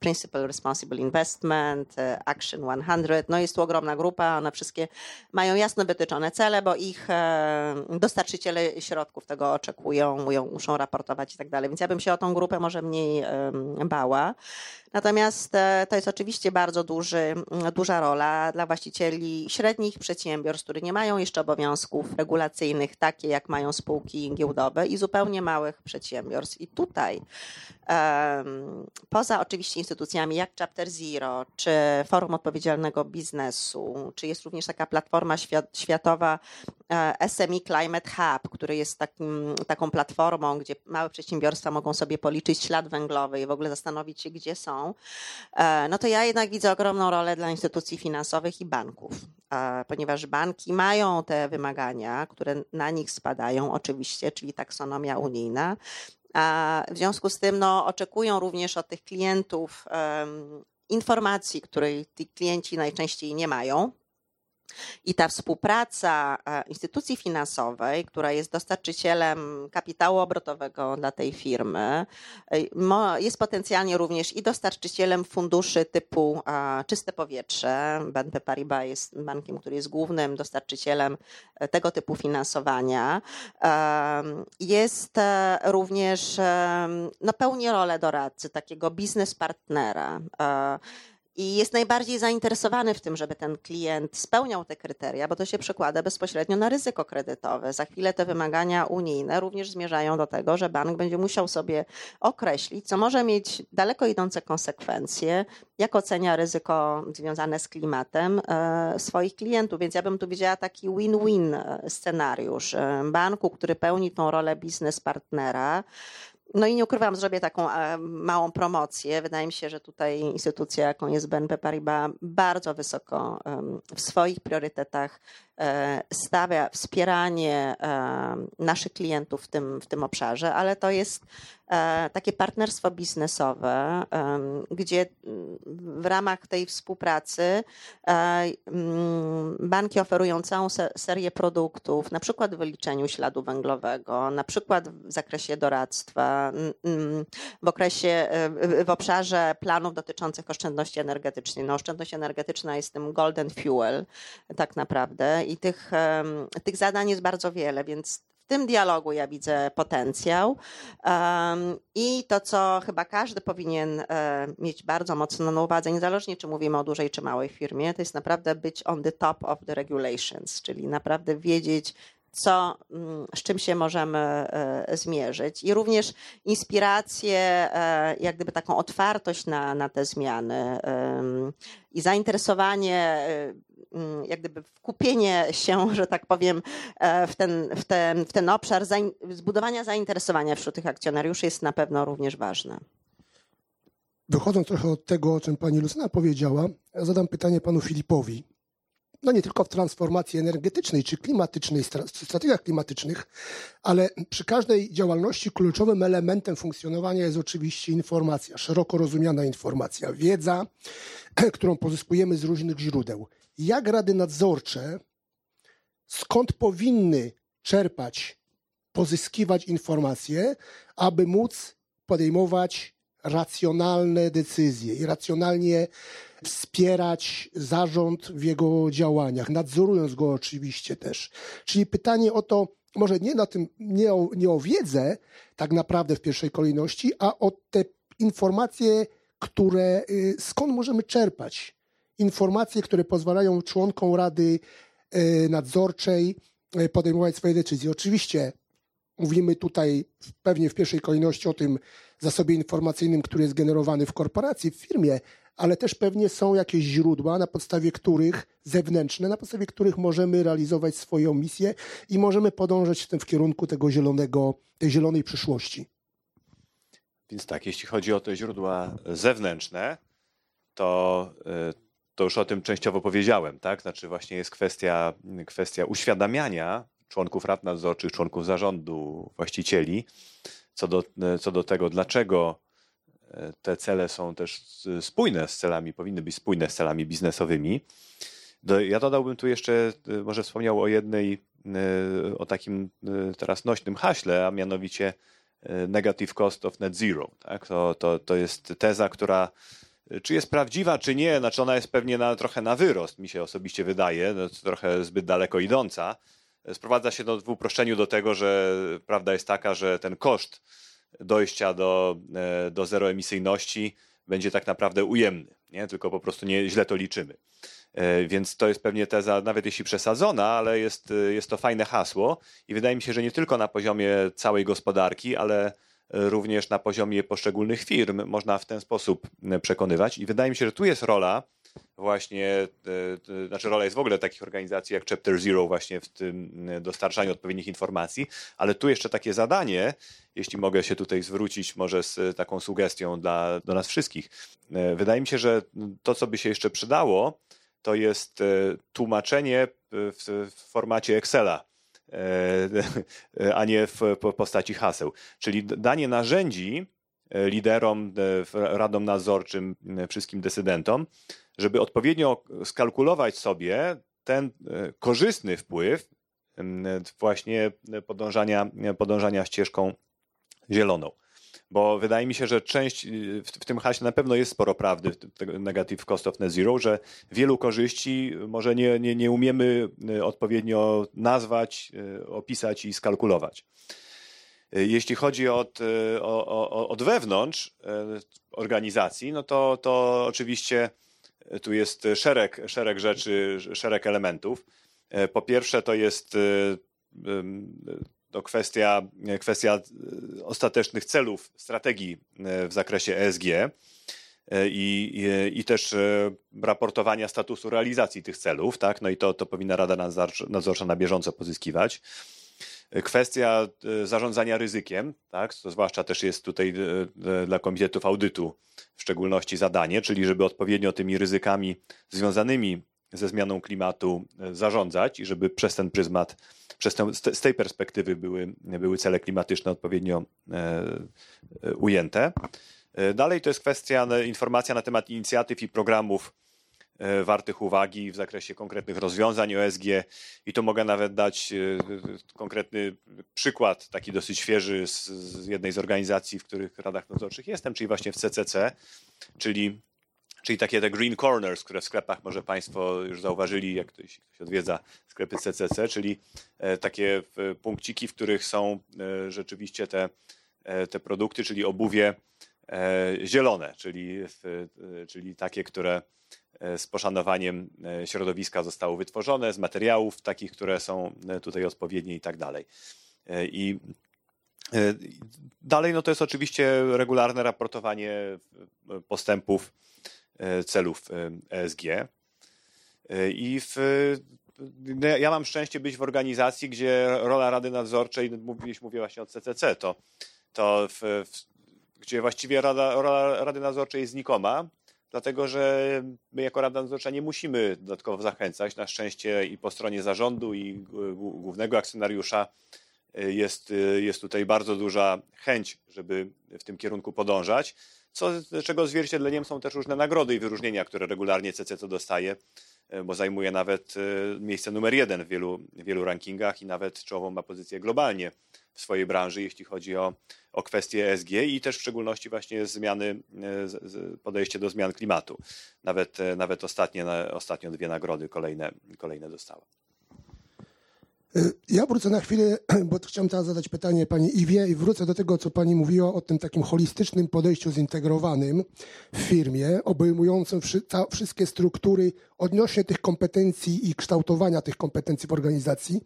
Principal Responsible Investment, Action 100, no jest tu ogromna grupa, one wszystkie mają jasno wytyczone cele, bo ich dostarczyciele środków tego oczekują, muszą raportować i tak dalej. Więc ja bym się o tą grupę może mniej bała. Natomiast e, to jest oczywiście bardzo duży, duża rola dla właścicieli średnich przedsiębiorstw, które nie mają jeszcze obowiązków regulacyjnych, takie jak mają spółki giełdowe i zupełnie małych przedsiębiorstw. I tutaj poza oczywiście instytucjami jak Chapter Zero, czy Forum Odpowiedzialnego Biznesu, czy jest również taka platforma światowa e, SME Climate Hub, który jest takim, taką platformą, gdzie małe przedsiębiorstwa mogą sobie policzyć ślad węglowy i w ogóle zastanowić się, gdzie są, e, no to ja jednak widzę ogromną rolę dla instytucji finansowych i banków, e, ponieważ banki mają te wymagania, które na nich spadają oczywiście, czyli taksonomia unijna, w związku z tym no, oczekują również od tych klientów informacji, której ci klienci najczęściej nie mają. I ta współpraca e, instytucji finansowej, która jest dostarczycielem kapitału obrotowego dla tej firmy, e, jest potencjalnie również i dostarczycielem funduszy typu e, czyste powietrze. BNP Paribas jest bankiem, który jest głównym dostarczycielem tego typu finansowania. Jest również, no pełni rolę doradcy, takiego biznes partnera i jest najbardziej zainteresowany w tym, żeby ten klient spełniał te kryteria, bo to się przekłada bezpośrednio na ryzyko kredytowe. Za chwilę te wymagania unijne również zmierzają do tego, że bank będzie musiał sobie określić, co może mieć daleko idące konsekwencje, jak ocenia ryzyko związane z klimatem e, swoich klientów. Więc ja bym tu widziała taki win-win e, scenariusz e, banku, który pełni tą rolę biznes partnera no i nie ukrywam, zrobię taką e, małą promocję. Wydaje mi się, że tutaj instytucja, jaką jest BNP Paribas, bardzo wysoko w swoich priorytetach stawia wspieranie e, naszych klientów w tym, w tym obszarze, ale to jest takie partnerstwo biznesowe, gdzie w ramach tej współpracy mm, banki oferują całą serię produktów, na przykład w wyliczeniu śladu węglowego, na przykład w zakresie doradztwa, w okresie, e, w obszarze planów dotyczących oszczędności energetycznej. No, oszczędność energetyczna jest tym golden fuel tak naprawdę i tych, tych zadań jest bardzo wiele, więc w tym dialogu ja widzę potencjał i to, co chyba każdy powinien e, mieć bardzo mocno na uwadze, niezależnie czy mówimy o dużej czy małej firmie, to jest naprawdę być on the top of the regulations, czyli naprawdę wiedzieć, co, mm, z czym się możemy e, zmierzyć. I również inspirację, e, jak gdyby taką otwartość na, na te zmiany i zainteresowanie, jak gdyby wkupienie się, że tak powiem, w ten, w ten, w ten obszar, zbudowania zainteresowania wśród tych akcjonariuszy jest na pewno również ważne. Wychodząc trochę od tego, o czym pani Lucyna powiedziała, zadam pytanie panu Filipowi no nie tylko w transformacji energetycznej czy klimatycznej, strategiach klimatycznych, ale przy każdej działalności kluczowym elementem funkcjonowania jest oczywiście informacja, szeroko rozumiana informacja, wiedza, którą pozyskujemy z różnych źródeł. Jak rady nadzorcze, skąd powinny czerpać, pozyskiwać informacje, aby móc podejmować racjonalne decyzje i racjonalnie wspierać zarząd w jego działaniach, nadzorując go oczywiście też. Czyli pytanie o to, może nie, na tym, nie, o, nie o wiedzę tak naprawdę w pierwszej kolejności, a o te informacje, które y, skąd możemy czerpać. Informacje, które pozwalają członkom Rady y, Nadzorczej y, podejmować swoje decyzje. Oczywiście mówimy tutaj pewnie w pierwszej kolejności o tym zasobie informacyjnym, który jest generowany w korporacji, w firmie, ale też pewnie są jakieś źródła, na podstawie których, zewnętrzne, na podstawie których możemy realizować swoją misję i możemy podążać w, tym, w kierunku tego zielonego, tej zielonej przyszłości. Więc tak, jeśli chodzi o te źródła zewnętrzne, to, y, to już o tym częściowo powiedziałem, tak? Znaczy właśnie jest kwestia, kwestia uświadamiania członków rad nadzorczych, członków zarządu, właścicieli, co do, co do tego, dlaczego e, te cele są też spójne z celami, powinny być spójne z celami biznesowymi. Ja dodałbym tu jeszcze, e, może wspomniał o jednej, e, o takim teraz nośnym haśle, a mianowicie negative cost of net zero. Tak? To, to, to jest teza, która czy jest prawdziwa, czy nie, znaczy ona jest pewnie na, trochę na wyrost, mi się osobiście wydaje, no, trochę zbyt daleko idąca, sprowadza się do, w uproszczeniu do tego, że prawda jest taka, że ten koszt dojścia do, e, do zeroemisyjności będzie tak naprawdę ujemny, nie? tylko po prostu nie, źle to liczymy. E, więc to jest pewnie teza, nawet jeśli przesadzona, ale jest, jest to fajne hasło i wydaje mi się, że nie tylko na poziomie całej gospodarki, ale również na poziomie poszczególnych firm można w ten sposób przekonywać. I wydaje mi się, że tu jest rola właśnie, e, znaczy rola jest w ogóle takich organizacji jak Chapter Zero właśnie w tym e, dostarczaniu odpowiednich informacji, ale tu jeszcze takie zadanie, jeśli mogę się tutaj zwrócić może z taką sugestią dla, do nas wszystkich. E, wydaje mi się, że to, co by się jeszcze przydało, to jest tłumaczenie w formacie Excela, a nie w postaci haseł. Czyli danie narzędzi liderom, radom nadzorczym, wszystkim decydentom, żeby odpowiednio skalkulować sobie ten e, korzystny wpływ właśnie podążania, podążania ścieżką zieloną. Bo wydaje mi się, że część w tym hasie na pewno jest sporo prawdy, negative cost of net zero, że wielu korzyści może nie, nie, nie umiemy e, odpowiednio nazwać, e, opisać i skalkulować. Jeśli chodzi od, o, od wewnątrz organizacji, no to, to oczywiście tu jest szereg, szereg rzeczy, szereg elementów. Po pierwsze, to jest to kwestia, kwestia ostatecznych celów strategii e, w zakresie ESG i, i, i też raportowania statusu realizacji tych celów. Tak? No i to, to powinna Rada Nadzorcza na bieżąco pozyskiwać. Kwestia zarządzania ryzykiem, tak? to zwłaszcza też jest tutaj dla komitetów audytu w szczególności zadanie, czyli żeby odpowiednio tymi ryzykami związanymi ze zmianą klimatu e, zarządzać i żeby przez ten pryzmat, przez ten, z tej perspektywy były, były cele klimatyczne odpowiednio e, e, ujęte. Dalej to jest kwestia informacja na temat inicjatyw i programów wartych uwagi w zakresie konkretnych rozwiązań OSG i to mogę nawet dać konkretny przykład, taki dosyć świeży z, z jednej z organizacji, w których radach nadzorczych jestem, czyli właśnie w CCC, czyli czyli takie te green corners, które w sklepach może Państwo już zauważyli, jak ktoś, ktoś odwiedza sklepy CCC, czyli e, takie punkciki, w których są rzeczywiście te, te produkty, czyli obuwie zielone, czyli, czyli takie, które E, z poszanowaniem e, środowiska zostało wytworzone, z materiałów takich, które są e, tutaj odpowiednie i tak dalej. I dalej no to jest oczywiście regularne raportowanie postępów celów ESG. I w, no, ja mam szczęście być w organizacji, gdzie rola Rady Nadzorczej, mówiliśmy mówię właśnie o CCC, to, to w, w, gdzie właściwie Rada, rola Rady Nadzorczej jest znikoma, dlatego że my jako Rada Nadzorcza nie musimy dodatkowo zachęcać. Na szczęście i po stronie zarządu i głównego akcjonariusza jest, jest tutaj bardzo duża chęć, żeby w tym kierunku podążać. Co, czego odzwierciedleniem są też różne nagrody i wyróżnienia, które regularnie CCC dostaje. bo zajmuje nawet miejsce numer jeden w wielu, wielu rankingach i nawet czołową ma pozycję globalnie w swojej branży, jeśli chodzi o, o kwestie ESG i też w szczególności właśnie zmiany, podejście do zmian klimatu. Nawet, nawet ostatnie, ostatnio dwie nagrody kolejne, kolejne dostała. Y, ja wrócę na chwilę, bo chciałem teraz zadać pytanie pani Iwie i wrócę do tego, co pani mówiła o tym takim holistycznym podejściu zintegrowanym w firmie, obejmującym wszystkie struktury odnośnie tych kompetencji i kształtowania tych kompetencji w organizacji,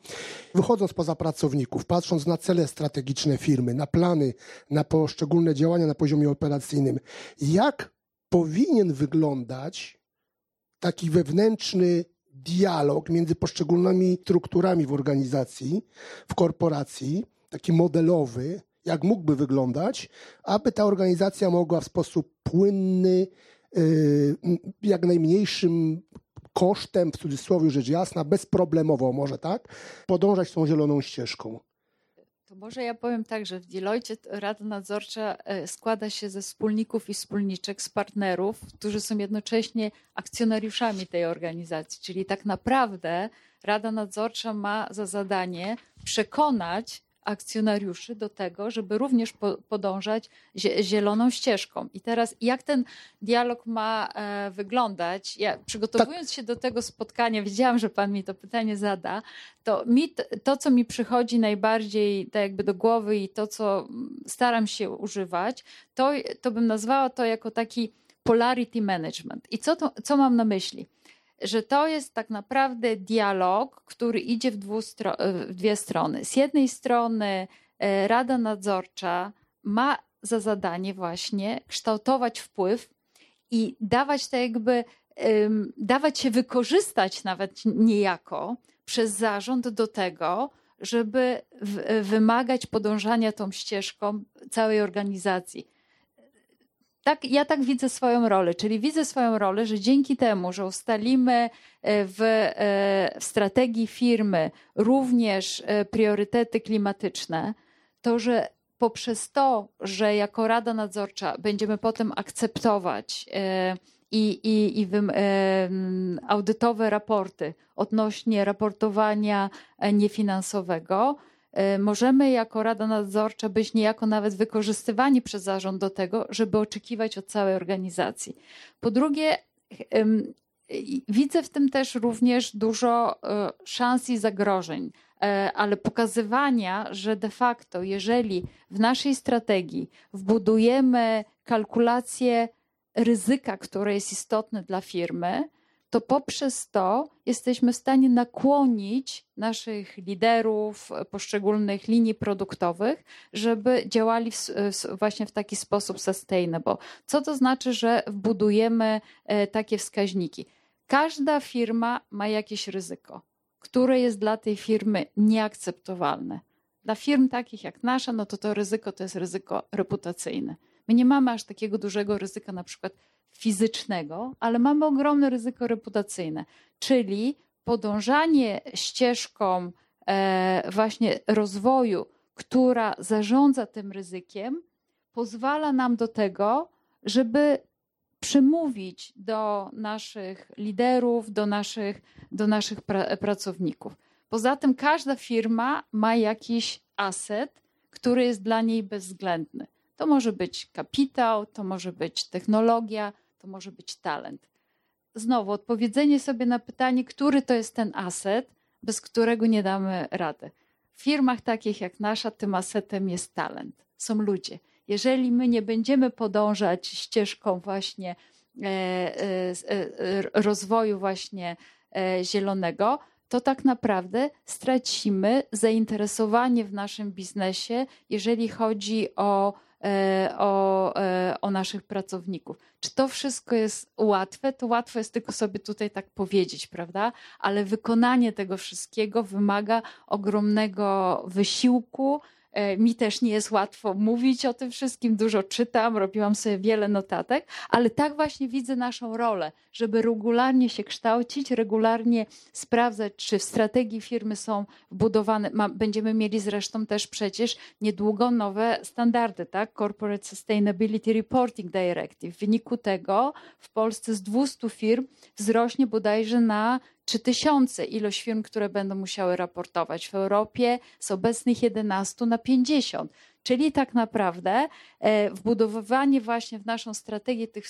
wychodząc poza pracowników, patrząc na cele strategiczne firmy, na plany, na poszczególne działania na poziomie operacyjnym. Jak powinien wyglądać taki wewnętrzny dialog między poszczególnymi strukturami w organizacji, w korporacji, taki modelowy, jak mógłby wyglądać, aby ta organizacja mogła w sposób płynny, y, jak najmniejszym kosztem, w cudzysłowie rzecz jasna, bezproblemowo może tak, podążać tą zieloną ścieżką. To może ja powiem tak, że w Deloitte Rada Nadzorcza e, składa się ze wspólników i wspólniczek, z partnerów, którzy są jednocześnie akcjonariuszami tej organizacji. Czyli tak naprawdę Rada Nadzorcza ma za zadanie przekonać akcjonariuszy do tego, żeby również podążać zieloną ścieżką. I teraz jak ten dialog ma e, wyglądać? Ja przygotowując tak. się do tego spotkania, wiedziałam, że pan mi to pytanie zada, to mi to, co mi przychodzi najbardziej tak jakby do głowy i to, co staram się używać, to, to bym nazwała to jako taki polarity management. I co, to, co mam na myśli? Że to jest tak naprawdę dialog, który idzie w, w dwie strony. Z jednej strony e, Rada Nadzorcza ma za zadanie właśnie kształtować wpływ i dawać to jakby, dawać się wykorzystać nawet niejako przez zarząd do tego, żeby wymagać podążania tą ścieżką całej organizacji tak, ja tak widzę swoją rolę, czyli widzę swoją rolę, że dzięki temu, że ustalimy e, w, e, w strategii firmy również e, priorytety klimatyczne, to że poprzez to, że jako Rada Nadzorcza będziemy potem akceptować i, i, i audytowe raporty odnośnie raportowania niefinansowego, możemy jako Rada Nadzorcza być niejako nawet wykorzystywani przez zarząd do tego, żeby oczekiwać od całej organizacji. Po drugie, widzę w tym też również dużo e, szans i zagrożeń, e, ale pokazywania, że de facto, jeżeli w naszej strategii wbudujemy kalkulację ryzyka, które jest istotne dla firmy, to poprzez to jesteśmy w stanie nakłonić naszych liderów poszczególnych linii produktowych, żeby działali w, właśnie w taki sposób sustainable. Co to znaczy, że wbudujemy e, takie wskaźniki? Każda firma ma jakieś ryzyko, które jest dla tej firmy nieakceptowalne. Dla firm takich jak nasza, no to to ryzyko to jest ryzyko reputacyjne. My nie mamy aż takiego dużego ryzyka, na przykład fizycznego, ale mamy ogromne ryzyko reputacyjne, czyli podążanie ścieżką e, właśnie rozwoju, która zarządza tym ryzykiem, pozwala nam do tego, żeby przemówić do naszych liderów, do naszych, do naszych pra pracowników. Poza tym każda firma ma jakiś aset, który jest dla niej bezwzględny. To może być kapitał, to może być technologia, to może być talent. Znowu, odpowiedzenie sobie na pytanie, który to jest ten aset, bez którego nie damy rady. W firmach takich jak nasza, tym asetem jest talent. Są ludzie. Jeżeli my nie będziemy podążać ścieżką właśnie e, e, e, rozwoju właśnie zielonego, to tak naprawdę stracimy zainteresowanie w naszym biznesie, jeżeli chodzi o E, o, e, o naszych pracowników. Czy to wszystko jest łatwe? To łatwo jest tylko sobie tutaj tak powiedzieć, prawda? Ale wykonanie tego wszystkiego wymaga ogromnego wysiłku, E, mi też nie jest łatwo mówić o tym wszystkim, dużo czytam, robiłam sobie wiele notatek, ale tak właśnie widzę naszą rolę, żeby regularnie się kształcić, regularnie sprawdzać, czy w strategii firmy są wbudowane. Będziemy mieli zresztą też przecież niedługo nowe standardy, tak? Corporate Sustainability Reporting Directive. W wyniku tego w Polsce z 200 firm wzrośnie bodajże na 3000 ilość firm, które będą musiały raportować. W Europie z obecnych 11 na 50. Czyli tak naprawdę e, wbudowywanie właśnie w naszą strategię tych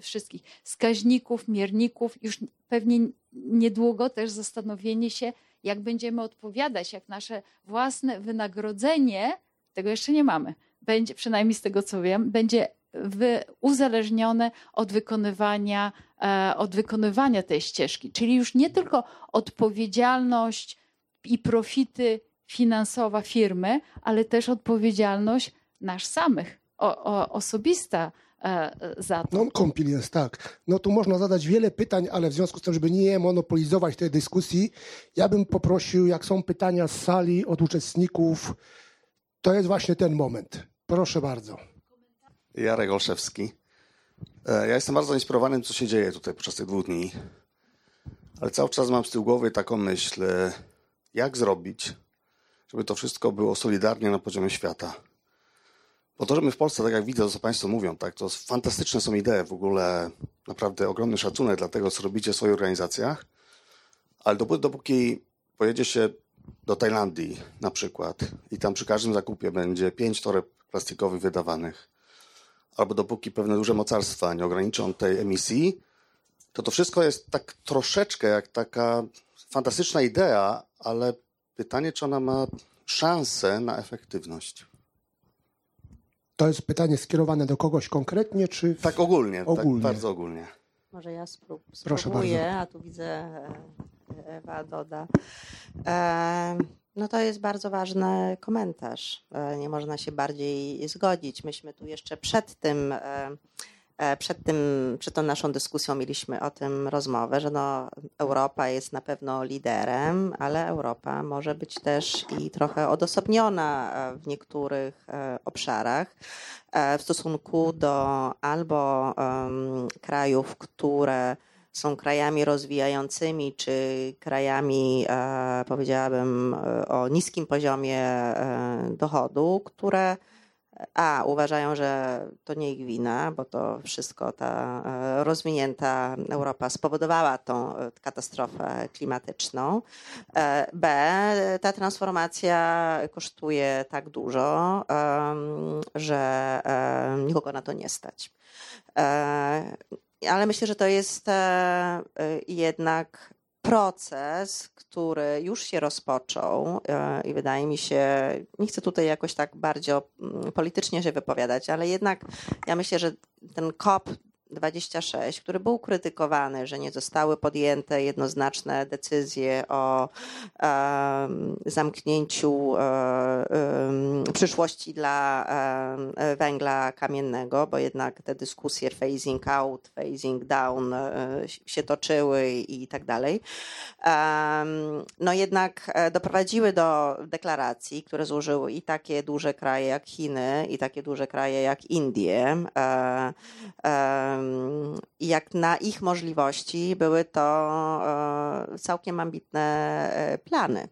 wszystkich wskaźników, mierników, już pewnie niedługo też zastanowienie się, jak będziemy odpowiadać, jak nasze własne wynagrodzenie, tego jeszcze nie mamy, będzie, przynajmniej z tego co wiem, będzie uzależnione od wykonywania, e, od wykonywania tej ścieżki. Czyli już nie tylko odpowiedzialność i profity finansowa firmy, ale też odpowiedzialność nasz samych, o, o, osobista e, za to. Non-compliance, tak. No tu można zadać wiele pytań, ale w związku z tym, żeby nie monopolizować tej dyskusji, ja bym poprosił, jak są pytania z sali od uczestników, to jest właśnie ten moment. Proszę bardzo. Jarek Olszewski. E, ja jestem bardzo zainspirowany tym, co się dzieje tutaj podczas tych dwóch dni. Ale cały czas mam z tyłu głowy taką myśl, e, jak zrobić, żeby to wszystko było solidarnie na poziomie świata. Bo to, że my w Polsce, tak jak widzę, to co Państwo mówią, tak, to fantastyczne są idee, w ogóle naprawdę ogromny szacunek dla tego, co robicie w swoich organizacjach, ale dopóki, dopóki pojedzie się do Tajlandii na przykład i tam przy każdym zakupie będzie pięć toreb plastikowych wydawanych, albo dopóki pewne duże mocarstwa nie ograniczą tej emisji, to to wszystko jest tak troszeczkę jak taka fantastyczna idea, ale pytanie, czy ona ma szansę na efektywność. To jest pytanie skierowane do kogoś konkretnie, czy. Tak ogólnie, tak ogólnie. Tak bardzo ogólnie. Może ja sprób spróbuję, a tu widzę e, Ewa doda. E, no to jest bardzo ważny komentarz. E, nie można się bardziej zgodzić. Myśmy tu jeszcze przed tym, e, e, przed tym, przed tą naszą dyskusją mieliśmy o tym rozmowę, że no Europa jest na pewno liderem, ale Europa może być też i trochę odosobniona w niektórych obszarach w stosunku do albo krajów, które są krajami rozwijającymi, czy krajami, e, powiedziałabym, e, o niskim poziomie e, dochodu, które a uważają, że to nie ich wina, bo to wszystko ta rozwinięta Europa spowodowała tą katastrofę klimatyczną. B, ta transformacja kosztuje tak dużo, że nikogo na to nie stać ale myślę, że to jest e, e, jednak proces, który już się rozpoczął e, i wydaje mi się, nie chcę tutaj jakoś tak bardzo mm, politycznie się wypowiadać, ale jednak ja myślę, że ten COP 26, który był krytykowany, że nie zostały podjęte jednoznaczne decyzje o um, zamknięciu um, przyszłości dla węgla kamiennego, bo jednak te dyskusje phasing out, phasing down się toczyły i tak dalej. No jednak doprowadziły do deklaracji, które złożyły i takie duże kraje jak Chiny, i takie duże kraje jak Indie jak na ich możliwości były to e, całkiem ambitne e, plany.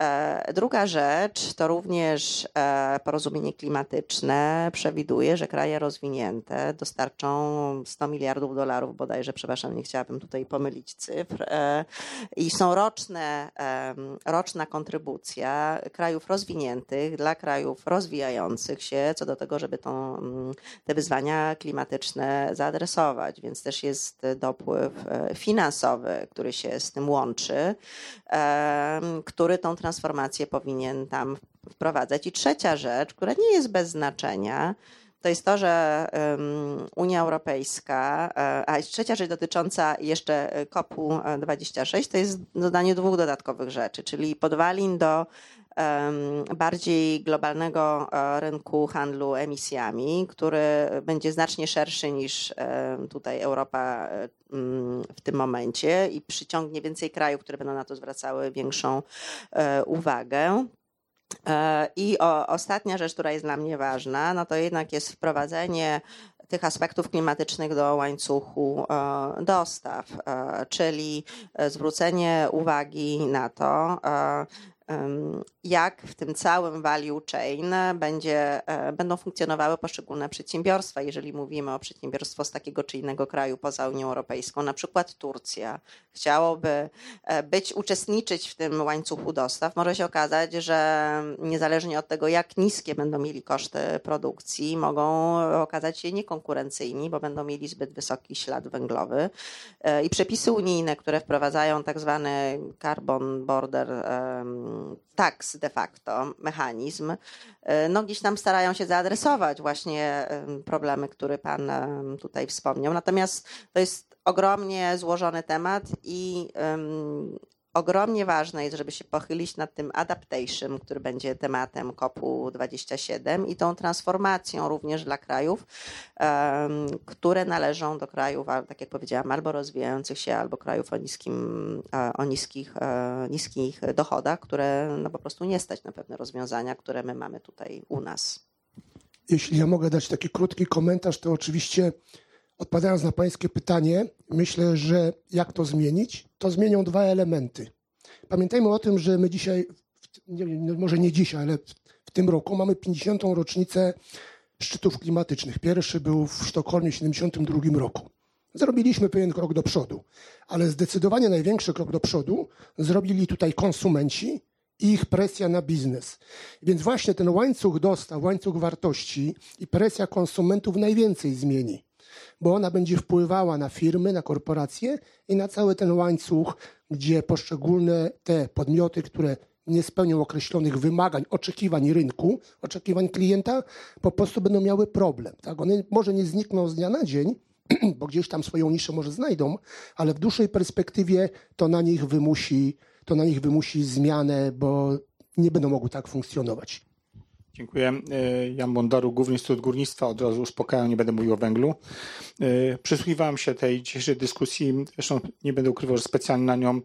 E, druga rzecz to również e, porozumienie klimatyczne przewiduje, że kraje rozwinięte dostarczą 100 miliardów dolarów bodajże, przepraszam, nie chciałabym tutaj pomylić cyfr, e, i są roczne, roczna kontrybucja krajów rozwiniętych dla krajów rozwijających się co do tego, żeby tą, mm, te wyzwania klimatyczne zaadresować, więc też jest dopływ finansowy, który się z tym łączy, który tą transformację powinien tam wprowadzać. I trzecia rzecz, która nie jest bez znaczenia, to jest to, że Unia Europejska, e, a trzecia rzecz dotycząca jeszcze COP-u 26, to jest dodanie dwóch dodatkowych rzeczy, czyli podwalin do bardziej globalnego e, rynku handlu emisjami, który będzie znacznie szerszy niż tutaj Europa e, w tym momencie i przyciągnie więcej krajów, które będą na to zwracały większą e, uwagę. I o, ostatnia rzecz, która jest dla mnie ważna, no to jednak jest wprowadzenie tych aspektów klimatycznych do łańcuchu dostaw, czyli zwrócenie uwagi na to, jak w tym całym value chain będzie, e, będą funkcjonowały poszczególne przedsiębiorstwa, jeżeli mówimy o przedsiębiorstwo z takiego czy innego kraju poza Unią Europejską. Na przykład Turcja chciałoby e, być, uczestniczyć w tym łańcuchu dostaw. Może się okazać, że niezależnie od tego, jak niskie będą mieli koszty produkcji, mogą okazać się niekonkurencyjni, bo będą mieli zbyt wysoki ślad węglowy. E, I przepisy unijne, które wprowadzają tak zwany carbon border tax de facto, mechanizm, e, no gdzieś tam starają się zaadresować właśnie problemy, które Pan tutaj wspomniał. Natomiast to jest ogromnie złożony temat i ogromnie ważne jest, żeby się pochylić nad tym adaptation, który będzie tematem COP27 i tą transformacją również dla krajów, które należą do krajów, tak jak powiedziałam, albo rozwijających się, albo krajów o, niskim, o niskich, e, niskich dochodach, które no po prostu nie stać na pewne rozwiązania, które my mamy tutaj u nas. Jeśli ja mogę dać taki krótki komentarz, to oczywiście Odpowiadając na Pańskie pytanie, myślę, że jak to zmienić? To zmienią dwa elementy. Pamiętajmy o tym, że my dzisiaj, nie, może nie dzisiaj, ale w tym roku mamy 50. rocznicę szczytów klimatycznych. Pierwszy był w Sztokholmie w 1972 roku. Zrobiliśmy pewien krok do przodu, ale zdecydowanie największy krok do przodu zrobili tutaj konsumenci i ich presja na biznes. Więc właśnie ten łańcuch dostaw, łańcuch wartości i presja konsumentów najwięcej zmieni bo ona będzie wpływała na firmy, na korporacje i na cały ten łańcuch, gdzie poszczególne te podmioty, które nie spełnią określonych wymagań, oczekiwań rynku, oczekiwań klienta, po prostu będą miały problem. Tak? One może nie znikną z dnia na dzień, bo gdzieś tam swoją niszę może znajdą, ale w dłuższej perspektywie to na nich wymusi, to na nich wymusi zmianę, bo nie będą mogły tak funkcjonować. Dziękuję. E, Jan Bondaru, Główny Instytut Górnictwa. Od razu uspokajam, nie będę mówił o węglu. E, przysłuchiwałem się tej dzisiejszej dyskusji. Zresztą nie będę ukrywał, że specjalnie na nią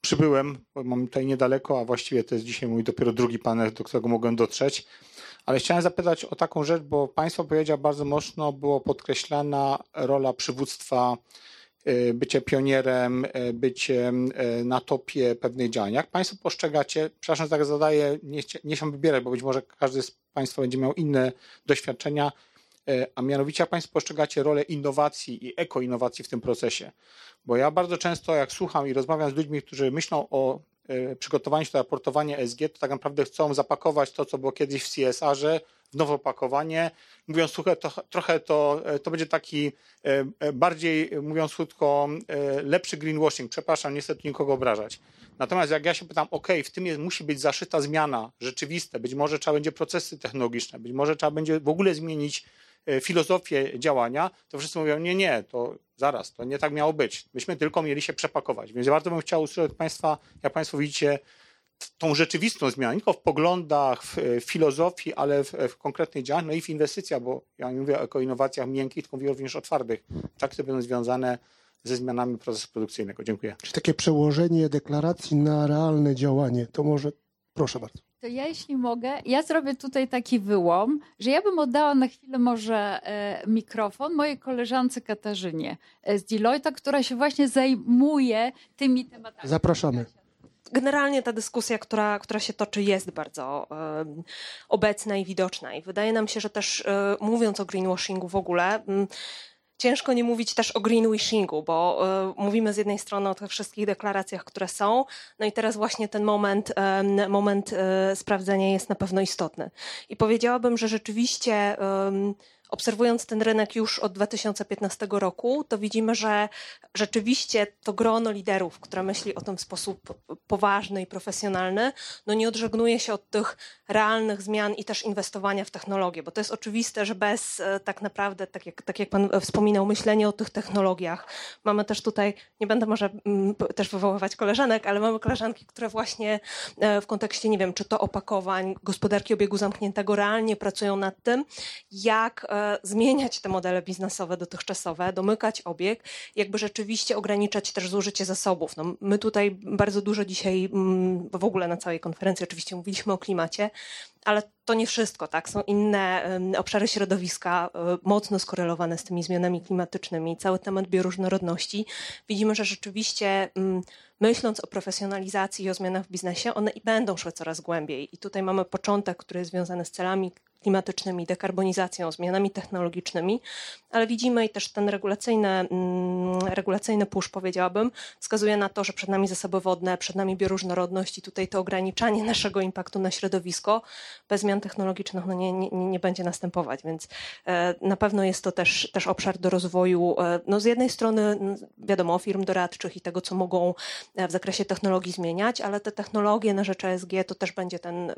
przybyłem, bo mam tutaj niedaleko, a właściwie to jest dzisiaj mój dopiero drugi panel, do którego mogłem dotrzeć. Ale chciałem zapytać o taką rzecz, bo Państwo powiedział bardzo mocno, było podkreślana rola przywództwa bycie pionierem, e, bycie e, na topie pewnych działań. Jak Państwo postrzegacie, przepraszam, tak zadaję, nie, nie chciałem wybierać, bo być może każdy z Państwa będzie miał inne doświadczenia, a mianowicie jak Państwo postrzegacie rolę innowacji i ekoinnowacji w tym procesie? Bo ja bardzo często, jak słucham i rozmawiam z ludźmi, którzy myślą o przygotowaniu się do raportowania SG, to tak naprawdę chcą zapakować to, co było kiedyś w CSR-ze, w nowe opakowanie. Mówiąc suche, to, trochę to, to będzie taki e, e, bardziej, mówiąc krótko, e, lepszy greenwashing. Przepraszam, niestety nikogo obrażać. Natomiast jak ja się pytam, ok, w tym jest, musi być zaszyta zmiana rzeczywista, być może trzeba będzie procesy technologiczne, być może trzeba będzie w ogóle zmienić filozofię działania, to wszyscy mówią, nie, nie, to zaraz, to nie tak miało być. Myśmy tylko mieli się przepakować. Więc bardzo bym chciał usłyszeć od Państwa, jak Państwo widzicie tą rzeczywistą zmianę, nie tylko w poglądach, w filozofii, ale w, w konkretnych działaniach, no i w inwestycjach, bo ja nie mówię o innowacjach miękkich, tylko mówię również o twardych, tak, które będą związane ze zmianami procesu produkcyjnego. Dziękuję. Czy takie przełożenie deklaracji na realne działanie, to może, proszę bardzo. To ja, jeśli mogę, ja zrobię tutaj taki wyłom, że ja bym oddała na chwilę może e, mikrofon mojej koleżance Katarzynie z Deloitte, która się właśnie zajmuje tymi tematami. Zapraszamy generalnie ta dyskusja, która, która się toczy, jest bardzo obecna i widoczna. I wydaje nam się, że też e, mówiąc o greenwashingu w ogóle, ciężko nie mówić też o greenwishingu, bo y, mówimy z jednej strony o tych wszystkich deklaracjach, które są, no i teraz właśnie ten moment, y, moment y, sprawdzenia jest na pewno istotny. I powiedziałabym, że rzeczywiście obserwując ten rynek już od 2015 roku, to widzimy, że rzeczywiście to grono liderów, które myśli o tym w sposób poważny i profesjonalny, no nie odżegnuje się od tych realnych zmian i też inwestowania w technologię, bo to jest oczywiste, że bez e, tak naprawdę, tak jak, tak jak Pan wspominał, myślenia o tych technologiach. Mamy też tutaj, nie będę może mm, też wywoływać koleżanek, ale mamy koleżanki, które właśnie e, w kontekście, nie wiem, czy to opakowań, gospodarki obiegu zamkniętego realnie pracują nad tym, jak e, zmieniać te modele biznesowe dotychczasowe, domykać obieg, jakby rzeczywiście ograniczać też zużycie zasobów. No, my tutaj bardzo dużo dzisiaj, mm, w ogóle na całej konferencji oczywiście mówiliśmy o klimacie, ale to nie wszystko, tak? Są inne obszary środowiska e, mocno skorelowane z tymi zmianami klimatycznymi. Cały temat bioróżnorodności. Widzimy, że rzeczywiście mm, myśląc o profesjonalizacji i o zmianach w biznesie, one i będą szły coraz głębiej. I tutaj mamy początek, który jest związany z celami klimatycznymi, dekarbonizacją, zmianami technologicznymi, ale widzimy i też ten regulacyjny, mm, regulacyjny push, powiedziałabym, wskazuje na to, że przed nami zasoby wodne, przed nami bioróżnorodność i tutaj to ograniczanie naszego impaktu na środowisko bez zmian technologicznych no nie, nie, nie będzie następować, więc e, na pewno jest to też, też obszar do rozwoju, e, no z jednej strony wiadomo, firm doradczych i tego, co mogą e, w zakresie technologii zmieniać, ale te technologie na rzecz ESG to też będzie ten,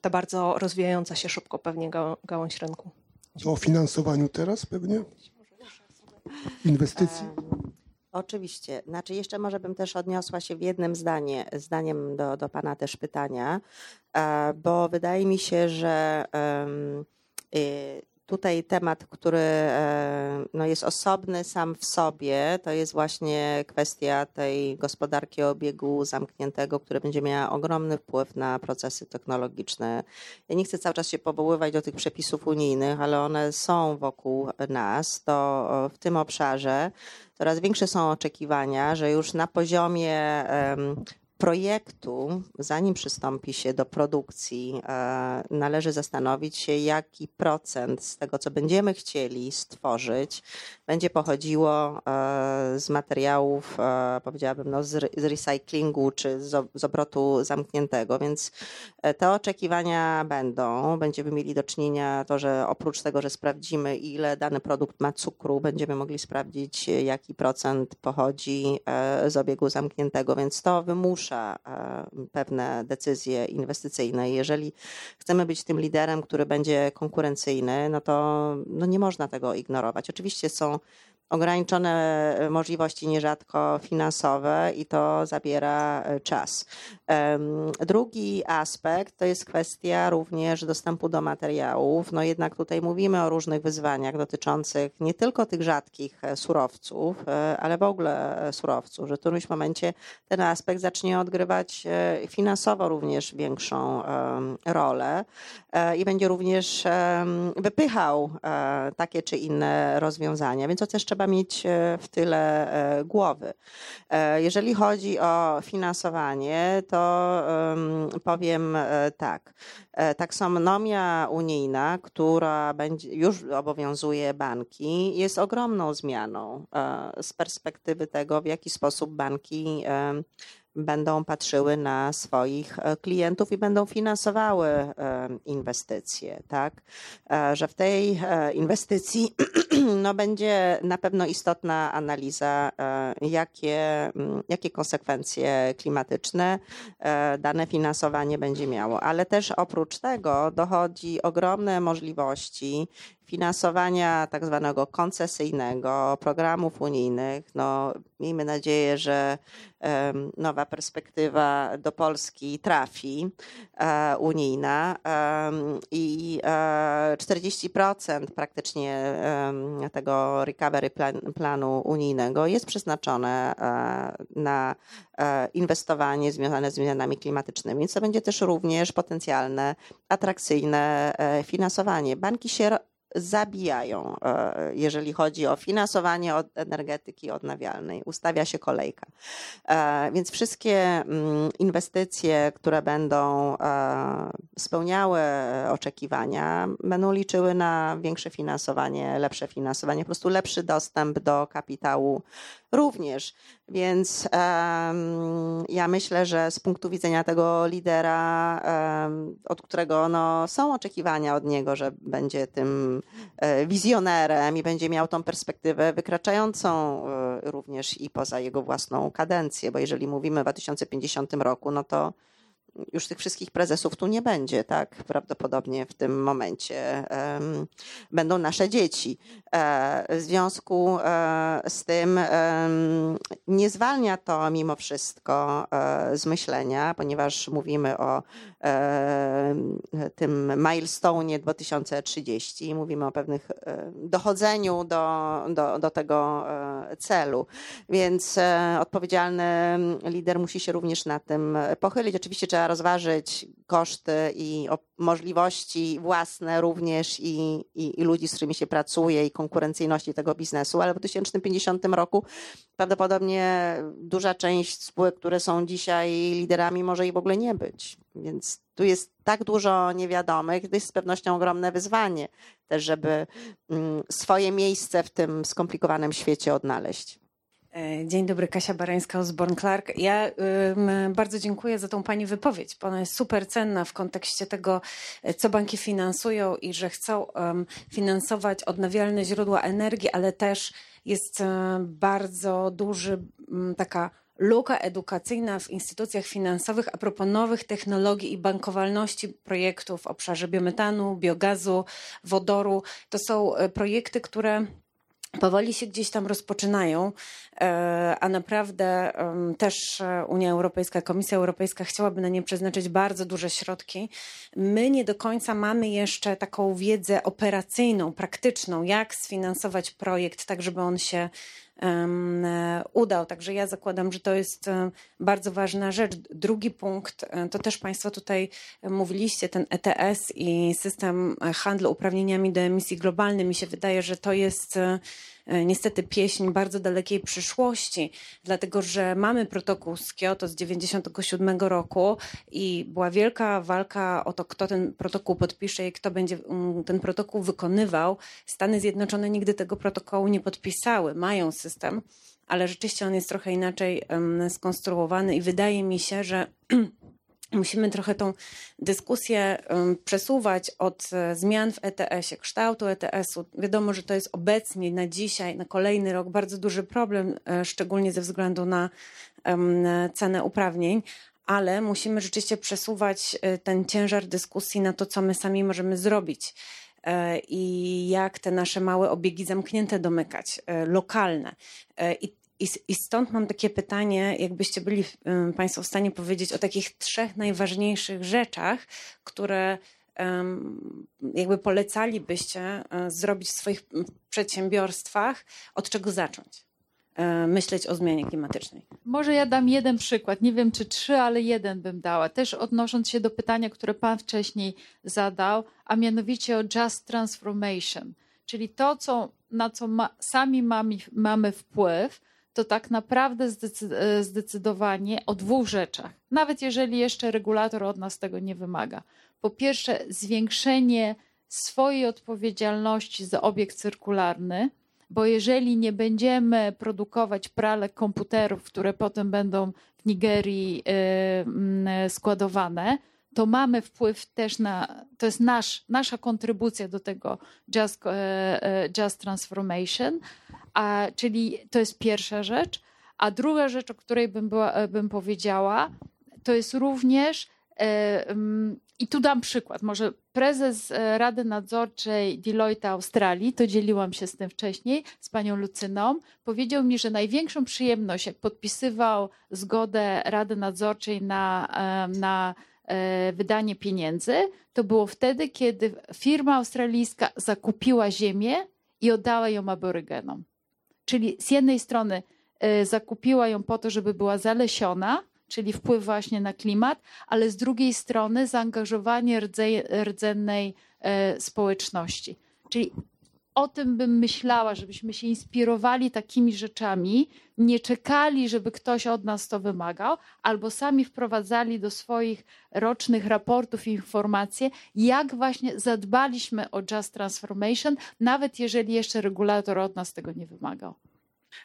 ta bardzo rozwijająca się szybko pewnie gałąź rynku. O finansowaniu teraz pewnie? Inwestycji? Oczywiście. Znaczy jeszcze może bym też odniosła się w jednym zdanie, zdaniem do, do Pana też pytania, e, bo wydaje mi się, że y, Tutaj temat, który e, no, jest osobny sam w sobie, to jest właśnie kwestia tej gospodarki obiegu zamkniętego, który będzie miała ogromny wpływ na procesy technologiczne. Ja nie chcę cały czas się powoływać do tych przepisów unijnych, ale one są wokół nas. To w tym obszarze coraz większe są oczekiwania, że już na poziomie projektu, zanim przystąpi się do produkcji, e, należy zastanowić się, jaki procent z tego, co będziemy chcieli stworzyć, będzie pochodziło e, z materiałów, e, powiedziałabym, no, z recyklingu czy z obrotu zamkniętego. Więc te oczekiwania będą. Będziemy mieli do czynienia to, że oprócz tego, że sprawdzimy, ile dany produkt ma cukru, będziemy mogli sprawdzić, jaki procent pochodzi z obiegu zamkniętego. Więc to wymusza E, pewne decyzje inwestycyjne. Jeżeli chcemy być tym liderem, który będzie konkurencyjny, no to no nie można tego ignorować. Oczywiście są ograniczone e, możliwości nierzadko finansowe i to zabiera e, czas. Drugi aspekt to jest kwestia również dostępu do materiałów. No jednak tutaj mówimy o różnych wyzwaniach dotyczących nie tylko tych rzadkich e, surowców, ale w ogóle surowców, że w którymś momencie ten aspekt zacznie odgrywać finansowo również większą rolę i będzie również wypychał takie czy inne rozwiązania. Więc to też trzeba trzeba mieć e, w tyle e, głowy. E, jeżeli chodzi o finansowanie, to powiem tak. Taksonomia unijna, która będzie, już obowiązuje banki, jest ogromną zmianą z perspektywy tego, w jaki sposób banki będą patrzyły na swoich e, klientów i będą finansowały e, inwestycje, tak? E, że w tej inwestycji no, będzie na pewno istotna analiza, jakie, jakie konsekwencje klimatyczne dane finansowanie będzie miało. Ale też oprócz tego dochodzi ogromne możliwości finansowania tak zwanego koncesyjnego, programów unijnych. No, miejmy nadzieję, że nowa perspektywa do Polski trafi, e, unijna i 40% e, praktycznie tego recovery plan, planu unijnego jest przeznaczone e, na inwestowanie związane z zmianami klimatycznymi, więc będzie też również potencjalne, atrakcyjne finansowanie. Banki się zabijają, e, jeżeli chodzi o finansowanie od energetyki odnawialnej. Ustawia się kolejka. E, więc wszystkie mm, inwestycje, które będą e, spełniały oczekiwania, będą liczyły na większe finansowanie, lepsze finansowanie, po prostu lepszy dostęp do kapitału również. Więc um, ja myślę, że z punktu widzenia tego lidera, um, od którego no, są oczekiwania od niego, że będzie tym e, wizjonerem i będzie miał tą perspektywę wykraczającą e, również i poza jego własną kadencję, bo jeżeli mówimy o 2050 roku, no to już tych wszystkich prezesów tu nie będzie, tak? Prawdopodobnie w tym momencie będą nasze dzieci. E, w związku e, z tym nie zwalnia to mimo wszystko e, z myślenia, ponieważ mówimy o tym milestone 2030, mówimy o pewnych dochodzeniu do, do, do tego celu. Więc odpowiedzialny lider musi się również na tym pochylić. Oczywiście trzeba rozważyć koszty i możliwości własne również i, i, i, ludzi, z którymi się pracuje i konkurencyjności tego biznesu, ale w 2050 roku prawdopodobnie duża część spółek, które są dzisiaj liderami, może i w ogóle nie być. Więc tu jest tak dużo niewiadomych, to jest z pewnością ogromne wyzwanie też, żeby mm, swoje miejsce w tym skomplikowanym świecie odnaleźć. E, dzień dobry, Kasia Barańska, Osborne Clark. Ja bardzo dziękuję za tą Pani wypowiedź, ona jest super cenna w kontekście tego, e, co banki finansują i że chcą finansować odnawialne źródła energii, ale też jest e, bardzo duży taka luka edukacyjna w instytucjach finansowych a propos nowych technologii i bankowalności projektów w obszarze biometanu, biogazu, wodoru. To są projekty, które powoli się gdzieś tam rozpoczynają, e, a naprawdę też e, Unia Europejska, Komisja Europejska chciałaby na nie przeznaczyć bardzo duże środki. My nie do końca mamy jeszcze taką wiedzę operacyjną, praktyczną, jak sfinansować projekt, tak żeby on się udał. Także ja zakładam, że to jest e, bardzo ważna rzecz. Drugi punkt, e, to też Państwo tutaj mówiliście, ten ETS i system handlu uprawnieniami do emisji globalnej. Mi się wydaje, że to jest E, niestety pieśń bardzo dalekiej przyszłości, dlatego że mamy protokół z Kyoto z 97 roku i była wielka walka o to, kto ten protokół podpisze i kto będzie mm, ten protokół wykonywał. Stany Zjednoczone nigdy tego protokołu nie podpisały, mają system, ale rzeczywiście on jest trochę inaczej skonstruowany i wydaje mi się, że musimy trochę tą dyskusję przesuwać od e, zmian w ETS-ie, kształtu ETS-u. Wiadomo, że to jest obecnie, na dzisiaj, na kolejny rok bardzo duży problem, e, szczególnie ze względu na cenę uprawnień, ale musimy rzeczywiście przesuwać e, ten ciężar dyskusji na to, co my sami możemy zrobić i jak te nasze małe obiegi zamknięte domykać, lokalne. I i, I stąd mam takie pytanie, jakbyście byli Państwo w stanie powiedzieć o takich trzech najważniejszych rzeczach, które jakby polecalibyście e, zrobić w swoich przedsiębiorstwach, od czego zacząć? E, myśleć o zmianie klimatycznej. Może ja dam jeden przykład, nie wiem czy trzy, ale jeden bym dała. Też odnosząc się do pytania, które Pan wcześniej zadał, a mianowicie o just transformation, czyli to, co, na co ma, sami mamy, mamy wpływ, to tak naprawdę e, zdecydowanie o dwóch rzeczach, nawet jeżeli jeszcze regulator od nas tego nie wymaga. Po pierwsze, zwiększenie swojej odpowiedzialności za obiekt cyrkularny, bo jeżeli nie będziemy produkować pralek komputerów, które potem będą w Nigerii e, składowane, to mamy wpływ też na, to jest nasz, nasza kontrybucja do tego just, e, just transformation, a, czyli to jest pierwsza rzecz. A druga rzecz, o której bym, była, e, bym powiedziała, to jest również, e, mm, i tu dam przykład, może prezes e, Rady Nadzorczej Deloitte Australii, to dzieliłam się z tym wcześniej, z panią Lucyną, powiedział mi, że największą przyjemność, jak podpisywał zgodę Rady Nadzorczej na, na wydanie pieniędzy, to było wtedy, kiedy firma australijska zakupiła ziemię i oddała ją aborygenom. Czyli z jednej strony e, zakupiła ją po to, żeby była zalesiona, czyli wpływ właśnie na klimat, ale z drugiej strony zaangażowanie rdzennej e, społeczności. Czyli o tym bym myślała, żebyśmy się inspirowali takimi rzeczami, nie czekali, żeby ktoś od nas to wymagał, albo sami wprowadzali do swoich rocznych raportów informacje, jak właśnie zadbaliśmy o Just Transformation, nawet jeżeli jeszcze regulator od nas tego nie wymagał.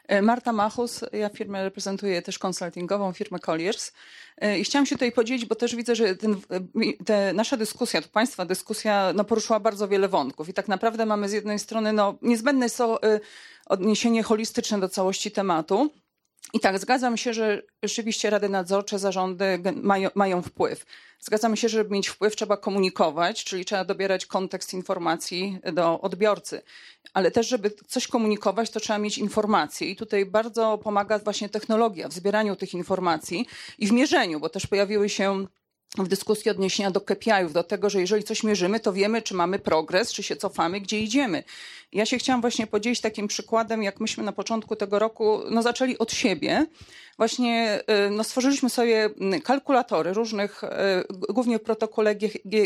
E, Marta Machus, ja firmę reprezentuję też konsultingową, firmę Colliers. E, I chciałam się tutaj podzielić, bo też widzę, że ten, te, nasza dyskusja, to Państwa dyskusja, no, poruszyła bardzo wiele wątków. I tak naprawdę mamy z jednej strony, no, niezbędne jest e, odniesienie holistyczne do całości tematu. I tak, zgadzam się, że rzeczywiście rady nadzorcze, zarządy mają, mają wpływ. Zgadzam się, że żeby mieć wpływ trzeba komunikować, czyli trzeba dobierać kontekst informacji do odbiorcy. Ale też, żeby coś komunikować, to trzeba mieć informacje. I tutaj bardzo pomaga właśnie technologia w zbieraniu tych informacji i w mierzeniu, bo też pojawiły się w dyskusji odniesienia do KPI-ów, do tego, że jeżeli coś mierzymy, to wiemy, czy mamy progres, czy się cofamy, gdzie idziemy. Ja się chciałam właśnie podzielić takim przykładem, jak myśmy na początku tego roku no, zaczęli od siebie. Właśnie y, no, stworzyliśmy sobie kalkulatory różnych, y, głównie w protokole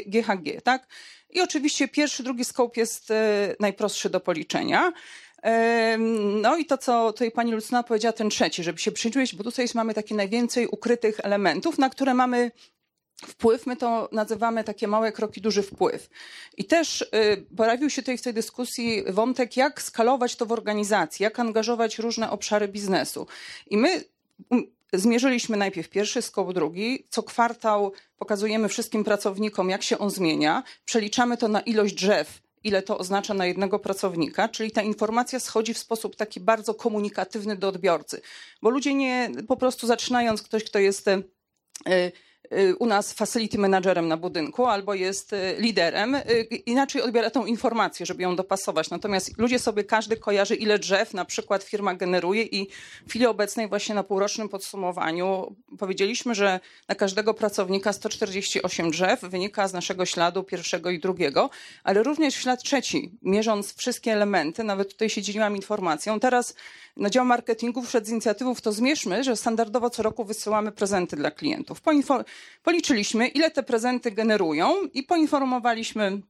GHG, tak? I oczywiście pierwszy, drugi scope jest y, najprostszy do policzenia. No i to, co tutaj pani Lucyna powiedziała, ten trzeci, żeby się przyjrzeć, bo tutaj mamy takie najwięcej ukrytych elementów, na które mamy wpływ, my to nazywamy takie małe kroki, duży wpływ. I też y, pojawił się tutaj w tej dyskusji wątek, jak skalować to w organizacji, jak angażować różne obszary biznesu. I my zmierzyliśmy najpierw pierwszy skop, drugi. Co kwartał pokazujemy wszystkim pracownikom, jak się on zmienia. Przeliczamy to na ilość drzew, ile to oznacza na jednego pracownika, czyli ta informacja schodzi w sposób taki bardzo komunikatywny do odbiorcy. Bo ludzie nie, po prostu zaczynając, ktoś, kto jest y, Y, u nas facility managerem na budynku albo jest y, liderem, y, inaczej odbiera tą informację, żeby ją dopasować. Natomiast ludzie sobie każdy kojarzy, ile drzew na przykład firma generuje i w chwili obecnej właśnie na półrocznym podsumowaniu powiedzieliśmy, że na każdego pracownika 148 drzew wynika z naszego śladu pierwszego i drugiego, ale również ślad trzeci, mierząc wszystkie elementy, nawet tutaj się dzieliłam informacją. Teraz na dział marketingu wszedł z inicjatywą to zmierzmy, że standardowo co roku wysyłamy prezenty dla klientów. Policzyliśmy, ile te prezenty generują i poinformowaliśmy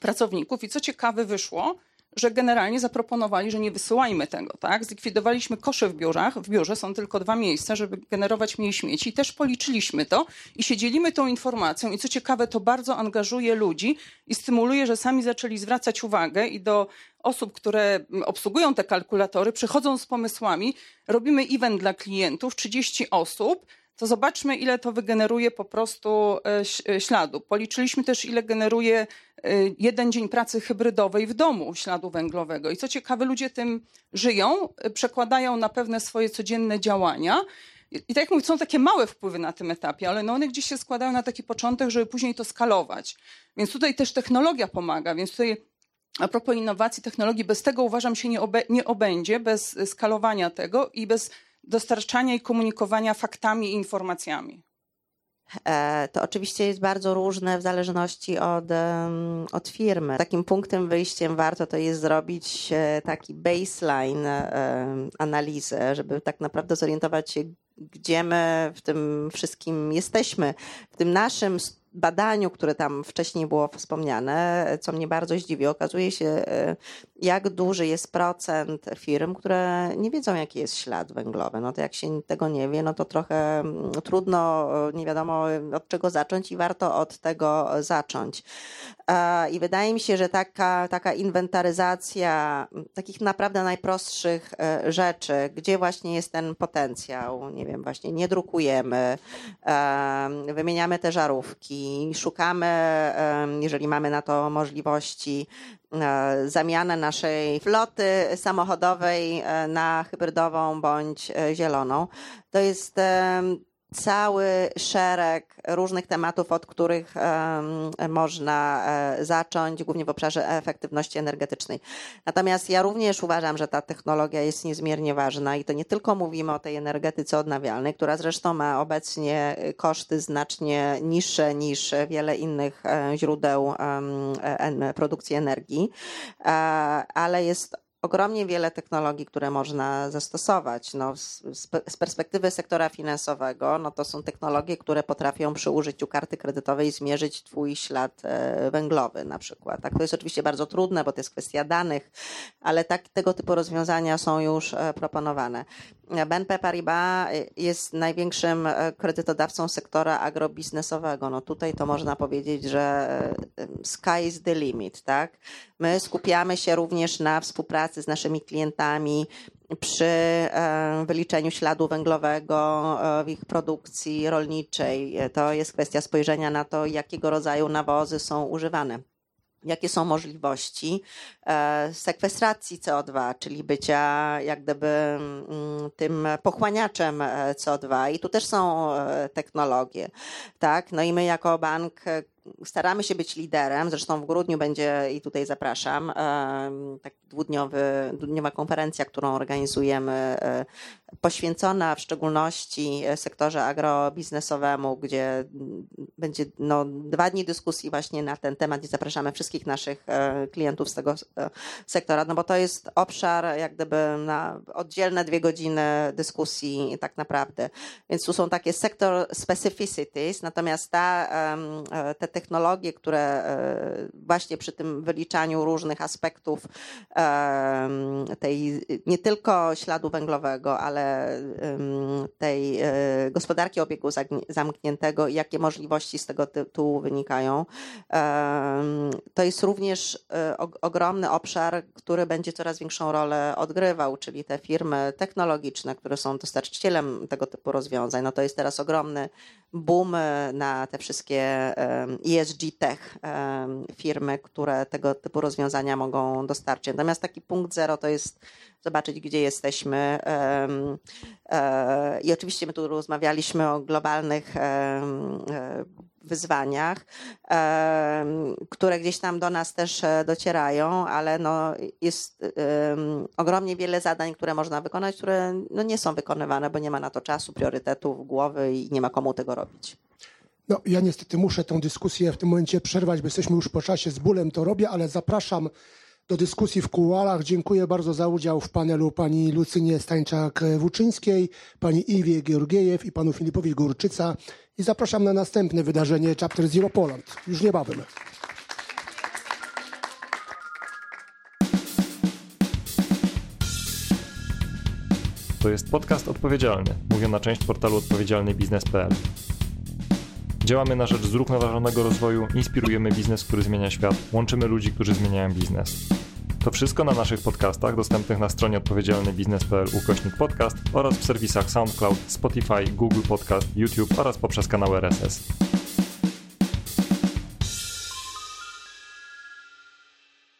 pracowników i co ciekawe wyszło, że generalnie zaproponowali, że nie wysyłajmy tego, tak? Zlikwidowaliśmy kosze w biurach, w biurze są tylko dwa miejsca, żeby generować mniej śmieci i też policzyliśmy to i się dzielimy tą informacją i co ciekawe, to bardzo angażuje ludzi i stymuluje, że sami zaczęli zwracać uwagę i do osób, które obsługują te kalkulatory, przychodzą z pomysłami, robimy event dla klientów, 30 osób, to zobaczmy, ile to wygeneruje po prostu e, e, śladu. Policzyliśmy też, ile generuje e, jeden dzień pracy hybrydowej w domu śladu węglowego. I co ciekawe, ludzie tym żyją, przekładają na pewne swoje codzienne działania. I tak jak mówię, są takie małe wpływy na tym etapie, ale no one gdzieś się składają na taki początek, żeby później to skalować. Więc tutaj też technologia pomaga, więc tutaj a propos innowacji, technologii, bez tego uważam się nie, obe, nie obędzie, bez skalowania tego i bez dostarczania i komunikowania faktami i informacjami? E, to oczywiście jest bardzo różne w zależności od, od firmy. Takim punktem wyjściem warto to jest zrobić e, taki baseline analizę, żeby tak naprawdę zorientować się, gdzie my w tym wszystkim jesteśmy. W tym naszym badaniu, które tam wcześniej było wspomniane, co mnie bardzo zdziwi, okazuje się, e, jak duży jest procent firm, które nie wiedzą, jaki jest ślad węglowy. No to jak się tego nie wie, no to trochę mm, trudno, nie wiadomo od czego zacząć i warto od tego zacząć. E, I wydaje mi się, że taka, taka inwentaryzacja takich naprawdę najprostszych e, rzeczy, gdzie właśnie jest ten potencjał, nie wiem, właśnie nie drukujemy, wymieniamy te żarówki, szukamy, jeżeli mamy na to możliwości, e, zamianę naszej floty samochodowej e, na hybrydową bądź e, zieloną. To jest cały szereg różnych tematów, od których można e, zacząć, głównie w obszarze efektywności energetycznej. Natomiast ja również uważam, że ta technologia jest niezmiernie ważna i to nie tylko mówimy o tej energetyce odnawialnej, która zresztą ma obecnie koszty znacznie niższe niż wiele innych e, źródeł e, produkcji energii, ale jest ogromnie wiele technologii, które można zastosować. No, z, perspektywy sektora finansowego, no to są technologie, które potrafią przy użyciu karty kredytowej zmierzyć Twój ślad e, węglowy na przykład. Tak, to jest oczywiście bardzo trudne, bo to jest kwestia danych, ale tak, tego typu rozwiązania są już e, proponowane. BNP Paribas e, jest największym kredytodawcą sektora agrobiznesowego. No tutaj to można powiedzieć, że sky is the limit, tak? My skupiamy się również na współpracy z naszymi klientami przy e, wyliczeniu śladu węglowego e, w ich produkcji rolniczej. To jest kwestia spojrzenia na to, jakiego rodzaju nawozy są używane. Jakie są możliwości e, sekwestracji CO2, czyli bycia jak gdyby mm, tym pochłaniaczem e, CO2 i tu też są e, technologie, tak? No i my jako bank staramy się być liderem, zresztą w grudniu będzie i tutaj zapraszam, taki dwudniowy, dwudniowa konferencja, którą organizujemy, poświęcona w szczególności sektorze agrobiznesowemu, gdzie będzie no, dwa dni dyskusji właśnie na ten temat i zapraszamy wszystkich naszych e, klientów z tego e, sektora, no bo to jest obszar jak gdyby na oddzielne dwie godziny dyskusji tak naprawdę. Więc tu są takie sektor specificities, natomiast ta, e, te technologie, które właśnie przy tym wyliczaniu różnych aspektów tej nie tylko śladu węglowego, ale tej gospodarki obiegu zamkniętego jakie możliwości z tego tytułu wynikają, to jest również e, ogromny obszar, który będzie coraz większą rolę odgrywał, czyli te firmy technologiczne, które są dostarczycielem tego typu rozwiązań. No to jest teraz ogromny boom na te wszystkie ESG tech firmy, które tego typu rozwiązania mogą dostarczyć. Natomiast taki punkt zero to jest zobaczyć, gdzie jesteśmy. E, I oczywiście my tu rozmawialiśmy o globalnych e, wyzwaniach, które gdzieś tam do nas też e, docierają, ale no jest ogromnie wiele zadań, które można wykonać, które no nie są wykonywane, bo nie ma na to czasu, priorytetów, głowy i nie ma komu tego robić. No, ja niestety muszę tę dyskusję w tym momencie przerwać, bo jesteśmy już po czasie, z bólem to robię, ale zapraszam do dyskusji w kułarach. Dziękuję bardzo za udział w panelu pani Lucynie Stańczak-Wuczyńskiej, pani Iwie Georgiejew i panu Filipowi Górczyca i zapraszam na następne wydarzenie Chapter Zero Poland już niebawem. To jest podcast odpowiedzialny, mówiona część portalu odpowiedzialnybiznes.pl. Działamy na rzecz zrównoważonego rozwoju, inspirujemy biznes, który zmienia świat, łączymy ludzi, którzy zmieniają biznes. To wszystko na naszych podcastach dostępnych na stronie odpowiedzialnybiznes.pl ukośnik podcast oraz w serwisach SoundCloud, Spotify, Google Podcast, YouTube oraz poprzez kanał RSS.